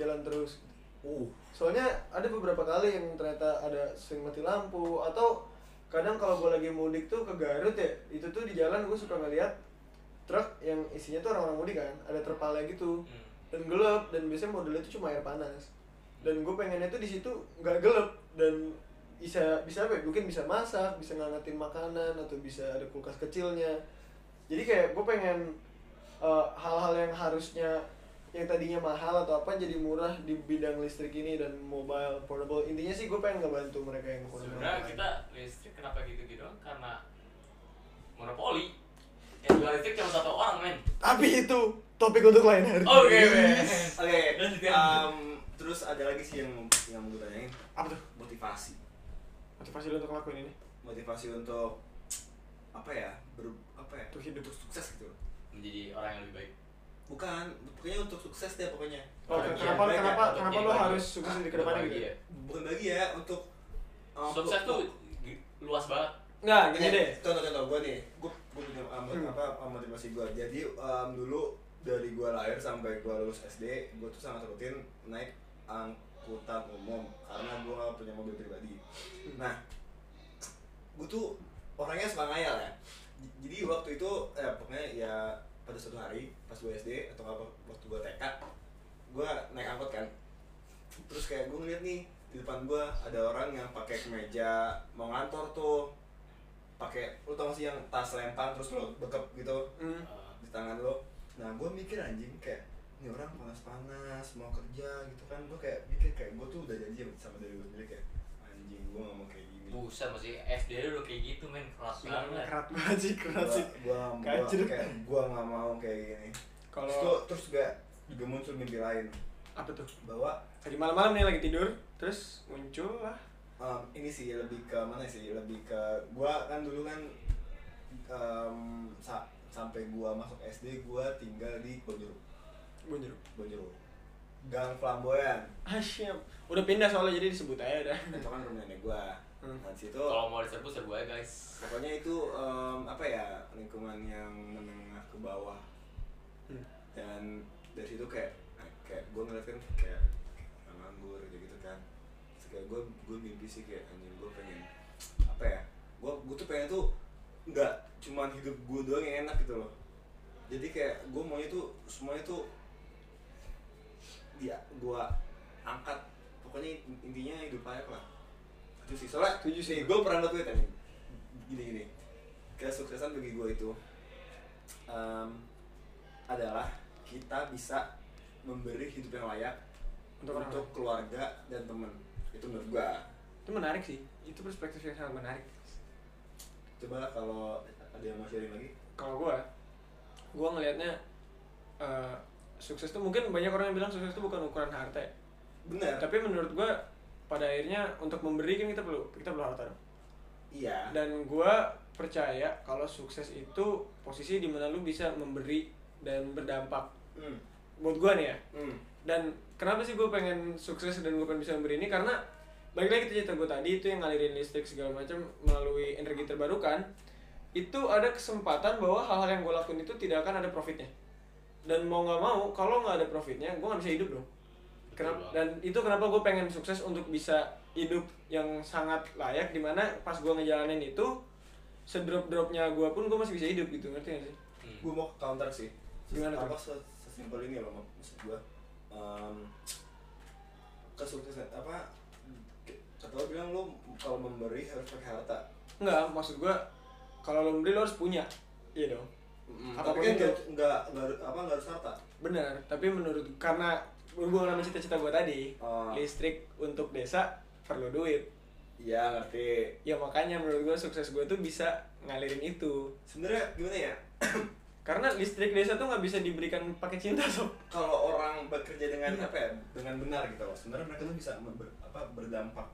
A: jalan terus
B: Uh,
A: soalnya ada beberapa kali yang ternyata ada sering mati lampu atau kadang kalau gue lagi mudik tuh ke Garut ya itu tuh di jalan gue suka ngeliat truk yang isinya tuh orang-orang mudik kan ada terpalnya gitu.
D: Hmm.
A: dan gelap dan biasanya modelnya itu cuma air panas. Dan gue pengennya tuh di situ nggak gelap dan bisa bisa apa ya? Mungkin bisa masak bisa ngangetin makanan atau bisa ada kulkas kecilnya. Jadi kayak gue pengen eh, hal-hal yang harusnya yang tadinya mahal atau apa jadi murah di bidang listrik ini dan mobile portable. Intinya sih gue pengen ngebantu mereka yang kurang
D: sebenarnya kita listrik kenapa gitu-gitu doang? Karena monopoli. Yang jual listrik cuma satu orang men.
A: Tapi itu topik untuk lain hari.
D: Oke
B: Oke,
D: ya.
B: em, terus ada lagi sih yang yang mau gue tanyain.
A: Apa tuh?
B: Motivasi.
A: Motivasi lo untuk ngelakuin ini?
B: Motivasi untuk apa ya ber apa ya
A: Untuk hidup.
B: sukses gitu.
D: Menjadi orang yang lebih baik
B: bukan pokoknya untuk sukses deh pokoknya
A: oh,
D: Bahagia,
A: kenapa
B: bahagia.
A: kenapa
D: Untuk
A: kenapa lo
D: bahagia.
A: harus sukses di ke depannya gitu
D: Bahagia.
B: bukan bagi ya untuk em,
D: sukses tuh luas banget
A: nggak gini
B: Eh,
A: deh
B: contoh-contoh gue nih gue gue punya um,
A: Hmm.
B: apa um, motivasi gue jadi um, dulu dari gue lahir sampai gue lulus SD gue tuh sangat rutin naik angkutan umum karena gue gak punya mobil pribadi nah gue tuh orangnya suka ngayal ya jadi waktu itu ya pokoknya ya pada suatu hari pas gue SD atau apa waktu gue TK gue naik angkot kan. Terus kayak gue ngeliat nih di depan gue ada orang yang pakai kemeja mau ngantor tuh. Pakai lu tau gak sih yang tas lempang terus lo bekep gitu.
D: Uh,
B: di tangan lo nah gue mikir anjing kayak ini orang panas-panas mau kerja gitu kan. Gue kayak mikir kayak gue tuh udah janji sama dari gue sendiri kayak anjing gue gak mau kayak
D: buset masih SD udah kayak gitu men. Keras banget.
A: kerat banget sih kerat sih.
B: gue
A: Kacir.
B: kayak gue gak mau kayak gini.
A: Kalau
B: terus terus gak juga muncul mimpi lain.
A: Apa tuh?
B: Bahwa
A: lagi malam-malam nih lagi tidur terus muncul lah.
B: Um, ini sih lebih ke mana sih? Lebih ke gua kan dulu kan um, sa- sampai gua masuk SD gua tinggal di Bonjero
A: Bonjero
B: Bonjero Gang Flamboyan.
A: Ah siap. Udah pindah soalnya jadi disebut aja dah
B: itu kan rumah nenek gua
A: Hmm.
B: nah situ
D: kalau mau diserbu serbu aja guys.
B: Pokoknya itu um, apa ya lingkungan yang menengah ke bawah.
A: Hmm.
B: dan dari situ kayak kayak gue ngeliat kan kayak nganggur gitu gitu kan. Terus kayak gue gue mimpi sih kayak anjing gue pengen apa ya gue gue tuh pengen tuh nggak cuman hidup gue doang yang enak gitu loh. Jadi kayak gue maunya tuh semuanya tuh dia gue angkat. Pokoknya intinya hidup layak lah itu sih. Soalnya
A: Setuju sih.
B: gue pernah nge-tweet nih gini gini. Kesuksesan bagi gue itu em, adalah kita bisa memberi hidup yang layak
A: Untuk
B: untuk,
A: orang
B: keluarga dan temen. Itu menurut gue
A: itu menarik sih. Itu perspektif yang sangat menarik.
B: Coba kalau ada yang mau sharing lagi.
A: Kalau gua gua ngelihatnya eh, sukses tuh mungkin banyak orang yang bilang sukses itu bukan ukuran harta ya.
B: Bener
A: tapi menurut gua pada akhirnya untuk memberi kan kita perlu kita perlu harta.
B: Iya.
A: Dan gua percaya kalau sukses itu posisi di mana lu bisa memberi dan berdampak.
B: Hmm.
A: buat gua nih ya.
B: Hmm.
A: dan kenapa sih gue pengen sukses dan gue pengen bisa memberi ini? Karena balik lagi cerita gue tadi itu yang ngalirin listrik segala macam melalui energi terbarukan itu ada kesempatan bahwa hal-hal yang gue lakuin itu tidak akan ada profitnya. Dan mau nggak mau kalau nggak ada profitnya gue nggak bisa hidup dong kenapa? Dan itu kenapa gue pengen sukses untuk bisa hidup yang sangat layak di mana pas gue ngejalanin itu sedrop dropnya gue pun gue masih bisa hidup gitu ngerti gak sih?
D: Hmm.
B: gue mau counter sih.
A: Gimana tuh?
B: apa se- sesimpel ini loh maksud gue um, kesuksesan apa kata lo bilang lo kalau memberi harus pakai harta.
A: Enggak, maksud gue kalau lo memberi lo harus punya. Iya dong.
B: Tapi kan nggak nggak apa nggak harus harta.
A: Benar, tapi menurut karena berhubungan sama cita-cita gue tadi,
B: Oh.
A: listrik untuk desa perlu duit.
B: iya ngerti
A: Ya makanya menurut gue sukses gue tuh bisa ngalirin itu.
B: sebenarnya gimana ya
A: Karena listrik desa tuh nggak bisa diberikan pakai cinta sob.
B: kalau orang bekerja dengan
A: Iya.
B: apa ya dengan benar gitu loh sebenarnya mereka tuh bisa ber- apa berdampak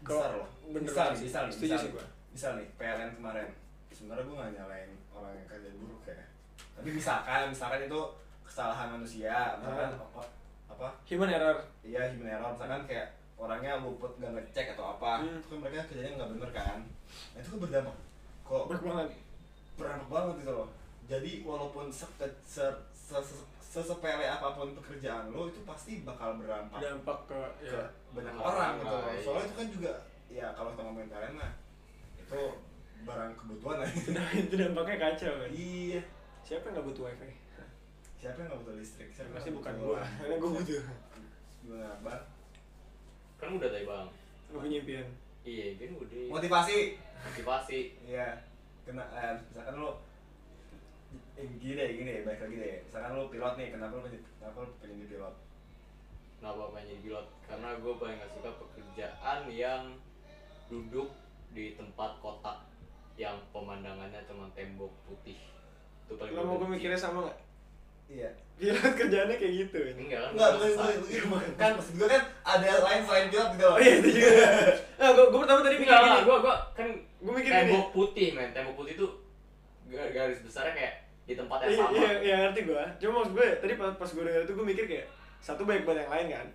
B: besar loh
A: bener
B: misal
A: banget
B: nih
A: sih.
B: misal
A: Setuju
B: misal
A: sih
B: nih,
A: gua.
B: misal nih PLN kemarin sebenarnya gue gak nyalain orang yang kerja buruk ya tapi misalkan misalkan itu kesalahan manusia misalkan
A: Ah.
B: Apa
A: Human error.
B: iya human error misalkan kayak orangnya luput gak ngecek atau apa
A: Hmm.
B: itu kan mereka kerjanya nggak bener kan nah itu kan berdampak kok
A: Berat banget.
B: berdampak banget gitu loh jadi walaupun se se se se- sesepele apa pun pekerjaan lo itu pasti bakal berdampak
A: Dampak ke
B: ke
A: ya.
B: banyak orang gitu loh.
D: iya.
B: soalnya itu kan juga ya kalau kita ngomongin kalian mah itu barang kebutuhan lah
A: Itu, itu dampaknya kacau kan.
B: iya
A: Siapa yang nggak butuh wifi?
B: Siapa yang nggak butuh listrik siapa
A: Pasti bukan gue, karena gue butuh.
B: gimana Bar?
D: kan udah tadi bang
A: Gue punya impian.
D: iya kan udah
B: motivasi
D: motivasi
B: iya kena eh, misalkan lo
G: Eh, gini deh, gini deh, baik lagi deh. Misalkan lu pilot nih, kenapa lu pengen, kenapa lu pengen jadi pilot?
D: Kenapa pengen jadi pilot? Karena gue paling gak suka pekerjaan yang duduk di tempat kotak yang pemandangannya cuma tembok putih. Itu paling
A: Lo
D: gua
A: mau gue mikirnya sama gak?
G: Iya.
A: Pilot kerjaannya kayak gitu ya?
D: Enggak kan?
B: Enggak,
D: gua
B: bukan itu. Kan maksud gue kan ada lain selain pilot gitu loh.
A: Oh iya itu juga Nah gue, gue pertama tadi mikir gini
D: gue gua kan
A: Gue mikir gini
D: tembok putih men, tembok putih tuh ga- garis besarnya kayak di tempat yang
A: Iya,
D: sama.
A: iya, iya ngerti gue Cuma maksud gue, tadi pas, pas gue denger itu gue mikir kayak Satu baik buat yang lain kan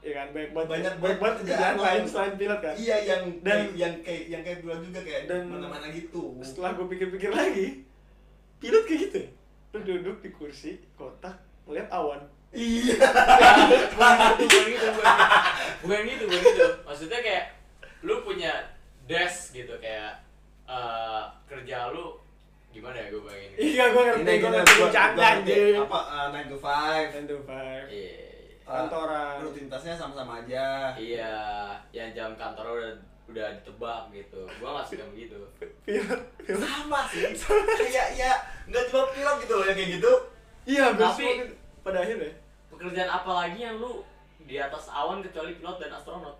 A: Iya kan, baik buat
B: Banyak
A: baik buat
B: kerjaan
A: lain
B: lain.
A: selain pilot kan
B: Iya yang
A: Dan-
B: kayak, yang kayak yang kayak pilot juga kayak
A: Dan-
B: mana-mana gitu.
A: Setelah gue pikir-pikir lagi Pilot kayak gitu ya? Lu duduk di kursi, kotak, ngeliat awan
B: Iya.
D: bukan gitu, bukan gitu, bukan gitu. Bukan gitu. Maksudnya kayak lu punya desk gitu kayak eh, kerja lu gimana ya gue bayangin.
A: Iya gue ngerti,
B: Ini
A: gue ngerti bercanda
B: gua ngerti. Apa uh, 9 to 5
A: Ten to five
D: Iya.
A: Kantoran
B: Rutinitasnya sama-sama aja.
D: Iya, yang jam kantor udah udah ditebak gitu. Gua nggak suka begitu.
A: Pilot, pilot
B: Sama sih. Kayak ya nggak cuma pilot gitu loh yang kayak gitu.
A: Iya,
D: Tapi-
A: pada akhirnya
D: Pekerjaan apa lagi yang lu di atas awan kecuali pilot dan astronot?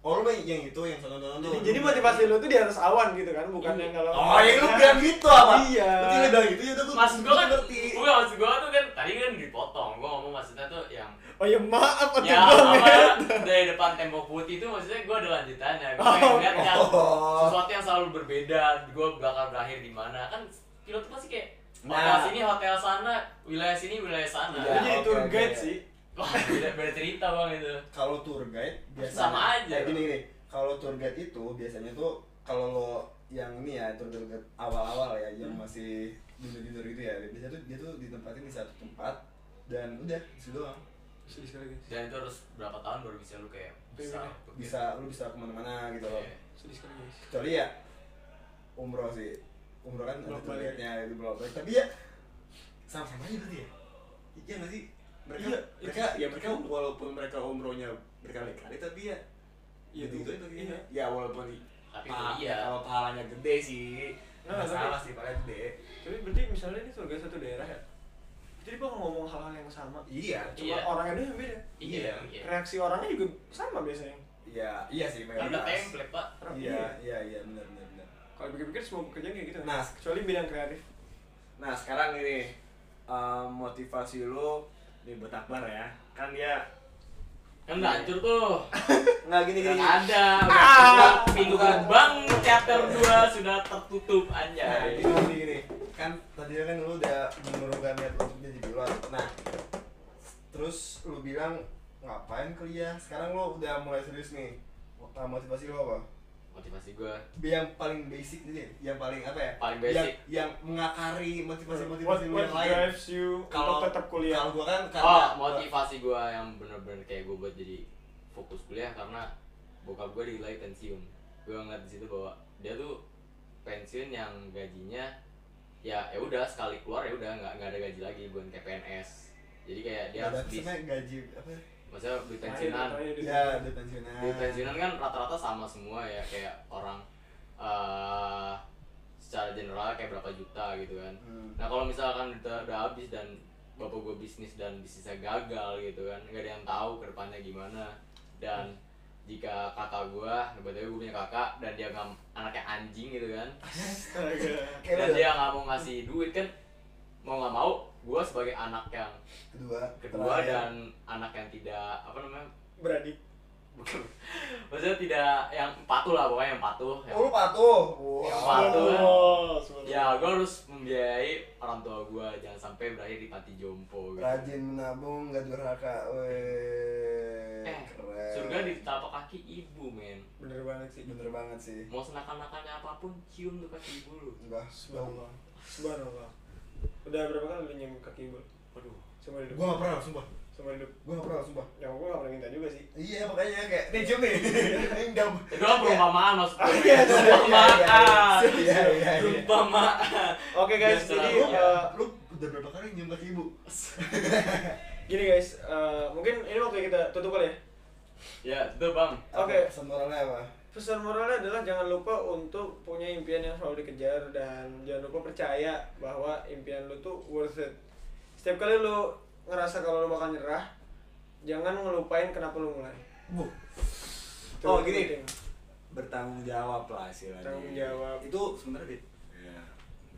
B: Oh lu main yang itu yang tonton-tonton tuh.
A: Jadi, jadi motivasi lu tuh di atas awan gitu kan, bukan
D: Iya.
A: yang kalau
B: Oh, ya lu bilang gitu apa?
A: Iya.
B: Lu tinggal bilang gitu ya gua
D: Maksud gua kan,
B: ngerti.
D: gua maksud gua tuh kan tadi kan dipotong. Gua ngomong maksudnya tuh yang
A: Oh ya maaf atuh
D: ya apa
A: ya.
D: dari depan tembok putih itu maksudnya gue ada lanjutannya gue
A: Oh,
D: pengen lihat yang
B: oh.
D: sesuatu yang selalu berbeda gue bakal berakhir di mana kan pilot tuh pasti kayak hotel
B: Nah.
D: sini hotel sana wilayah sini wilayah sana
A: Lu
B: Iya.
A: jadi tour guide sih.
D: Wah beda beda cerita bang itu.
B: Kalau tour guide biasanya
D: Sama aja.
B: Eh, gini gini. Kalau tour guide itu biasanya tuh kalau lo yang ini ya tour guide awal-awal ya yang masih junior-junior gitu ya biasanya tuh dia tuh ditempatin di satu tempat dan udah itu doang.
A: Sedih sekali guys.
D: dan itu harus berapa tahun baru bisa lu kayak bisa
A: Pengen
B: bisa lu bisa ke mana-mana gitu loh.
D: Iya.
A: Sedih sekali guys.
B: kecuali ya umroh sih. Umroh kan ada tour guide-nya itu balik. Tapi ya sama-sama aja berarti ya. Iya nggak sih mereka
G: Iya,
B: mereka
G: ya mereka walaupun mereka umrohnya berkali-kali tapi ya
A: Iya,
G: gitu itu
A: iya.
G: iya. Ya walaupun
D: tapi
G: pa-
D: itu iya
G: kalau pahalanya gede sih.
A: Nah,
G: Nggak
A: tapi-
G: salah sih pahalanya gede.
A: Tapi berarti misalnya ini surga satu daerah ya. Jadi bang ngomong hal-hal yang sama.
G: Iya,
A: Cuma
D: Iya.
A: orangnya doang yang beda.
D: iya iya
A: Reaksi orangnya juga sama biasanya.
B: iya iya sih
D: udah
B: mayoritas
D: template pak
B: iya iya iya benar benar benar
A: Kalau pikir-pikir semua pekerjaan kayak gitu.
B: Nah.
A: kecuali bidang kreatif.
G: Nah sekarang ini em, motivasi lu nih buat Akbar ya. Kan dia
D: kan udah hancur tuh.
G: Nggak gini gini
D: ada. Udah
A: Ah.
D: udah pintu gerbang chapter 2 sudah tertutup
B: nah
D: anjay
B: ini gini, gini. Kan tadi kan lu udah menurunkan niat untuk jadi pilot nah terus lu bilang ngapain kuliah? Sekarang lu udah mulai serius nih. Nah, motivasi lu apa
D: motivasi gue
B: yang paling basic ini yang paling apa ya
D: Paling
B: yang,
D: basic.
B: yang mengakari motivasi
A: What,
B: motivasi lu
A: what
B: yang lain
A: drives you
B: kalau
A: untuk tetap kuliah?
B: kalau gua kan
D: Oh,
B: karena
D: motivasi gue yang bener-bener kayak gue buat jadi fokus kuliah karena bokap gue nilai pensiun. Gue ngeliat di situ bahwa dia tuh pensiun yang gajinya ya ya udah sekali keluar ya udah nggak nggak ada gaji lagi bukan kayak PNS. Jadi kayak dia harus
B: ada
D: bis,
B: sebenarnya gaji apa
D: maksudnya duit pensiunan.
A: Terakhir, terakhir,
B: ya ada pensiunan
D: Duit pensiunan kan rata-rata sama semua ya kayak orang eh secara general kayak berapa juta gitu kan.
B: Hmm.
D: Nah kalau misalkan udah, udah habis dan bapak gue bisnis dan bisnisnya gagal gitu kan nggak ada yang tahu ke depannya gimana dan jika kakak gue kebetulan gue punya kakak dan dia nggak anaknya anjing gitu kan
A: Astaga.
B: Kayak
D: dan
B: lu
D: dia nggak mau ngasih duit kan mau nggak mau gue sebagai anak yang
B: kedua
D: kedua
B: terakhir.
D: dan anak yang tidak apa namanya
A: Beradik.
D: bukan maksudnya tidak yang patuh lah pokoknya yang patuh yang,
B: oh lu patuh.
D: Yang patuh kan.
A: Oh,
D: ya gue harus membiayai orang tua gue jangan sampai berakhir di panti jompo gitu.
B: rajin menabung gak durhaka weh
D: Eh,
B: keren
D: surga di telapak kaki ibu men
A: Bener banget sih.
B: bener banget sih
D: mau senakan-nakannya apa pun cium tuh kaki ibu lu
B: enggak
A: Subhanallah. Subhanallah. Udah berapa kali lu nyium kaki ibu?
D: waduh
A: Semua hidup.
B: gua gak pernah sumpah.
A: Semua hidup.
B: gua gak pernah sumpah.
A: Ya gua gak pernah minta juga sih.
B: iya makanya kayak nih cium nih. Enggak
D: itu kan perumpamaan maksud gue
A: Iya, iya,
D: perumpamaan
B: iya iya. iya
D: perumpamaan
A: Oke guys, jadi
B: lu,
A: eh,
B: lu udah berapa kali nyium kaki ibu?
A: Gini guys, eh, mungkin ini waktu kita tutup kali ya.
D: ya itu bang.
A: Oke.
B: pesan moralnya apa
A: pesan moralnya adalah jangan lupa untuk punya impian yang selalu dikejar dan jangan lupa percaya bahwa impian lu tuh worth it setiap kali lu ngerasa kalau lu bakal nyerah jangan ngelupain kenapa lu mulai Itu
B: Oh, gini.
A: penting.
B: bertanggung jawab lah istilahnya
A: Tanggung jawab.
B: itu sebenarnya ya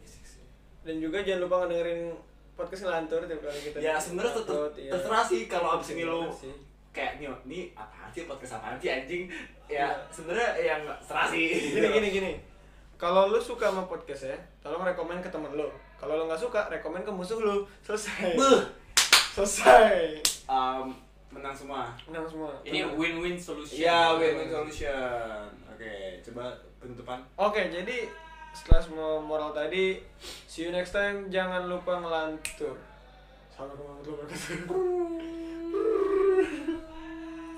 B: sih
A: dan juga jangan lupa ngedengerin podcast ngelantur tiap kali kita
B: ya sebenarnya tetep
A: upload, iya.
B: terserah sih kalau abis ini lu
A: sih.
B: kayak nih nih apaan sih podcast apaan sih anjing ya sebenarnya yang serah sih.
A: Gini gini gini. Kalau lu suka sama podcast ya tolong rekomen ke temen lu. Kalau lu nggak suka rekomen ke musuh lu. Selesai.
B: Beuh.
A: selesai.
B: Um, menang semua.
A: Menang semua.
D: Ini win-win solution.
B: Iya, win-win solution. Oke, coba penutupan.
A: oke jadi setelah semua moral tadi see you next time. Jangan lupa ngelantur. Ketemu warahmatullahi wabarakatuh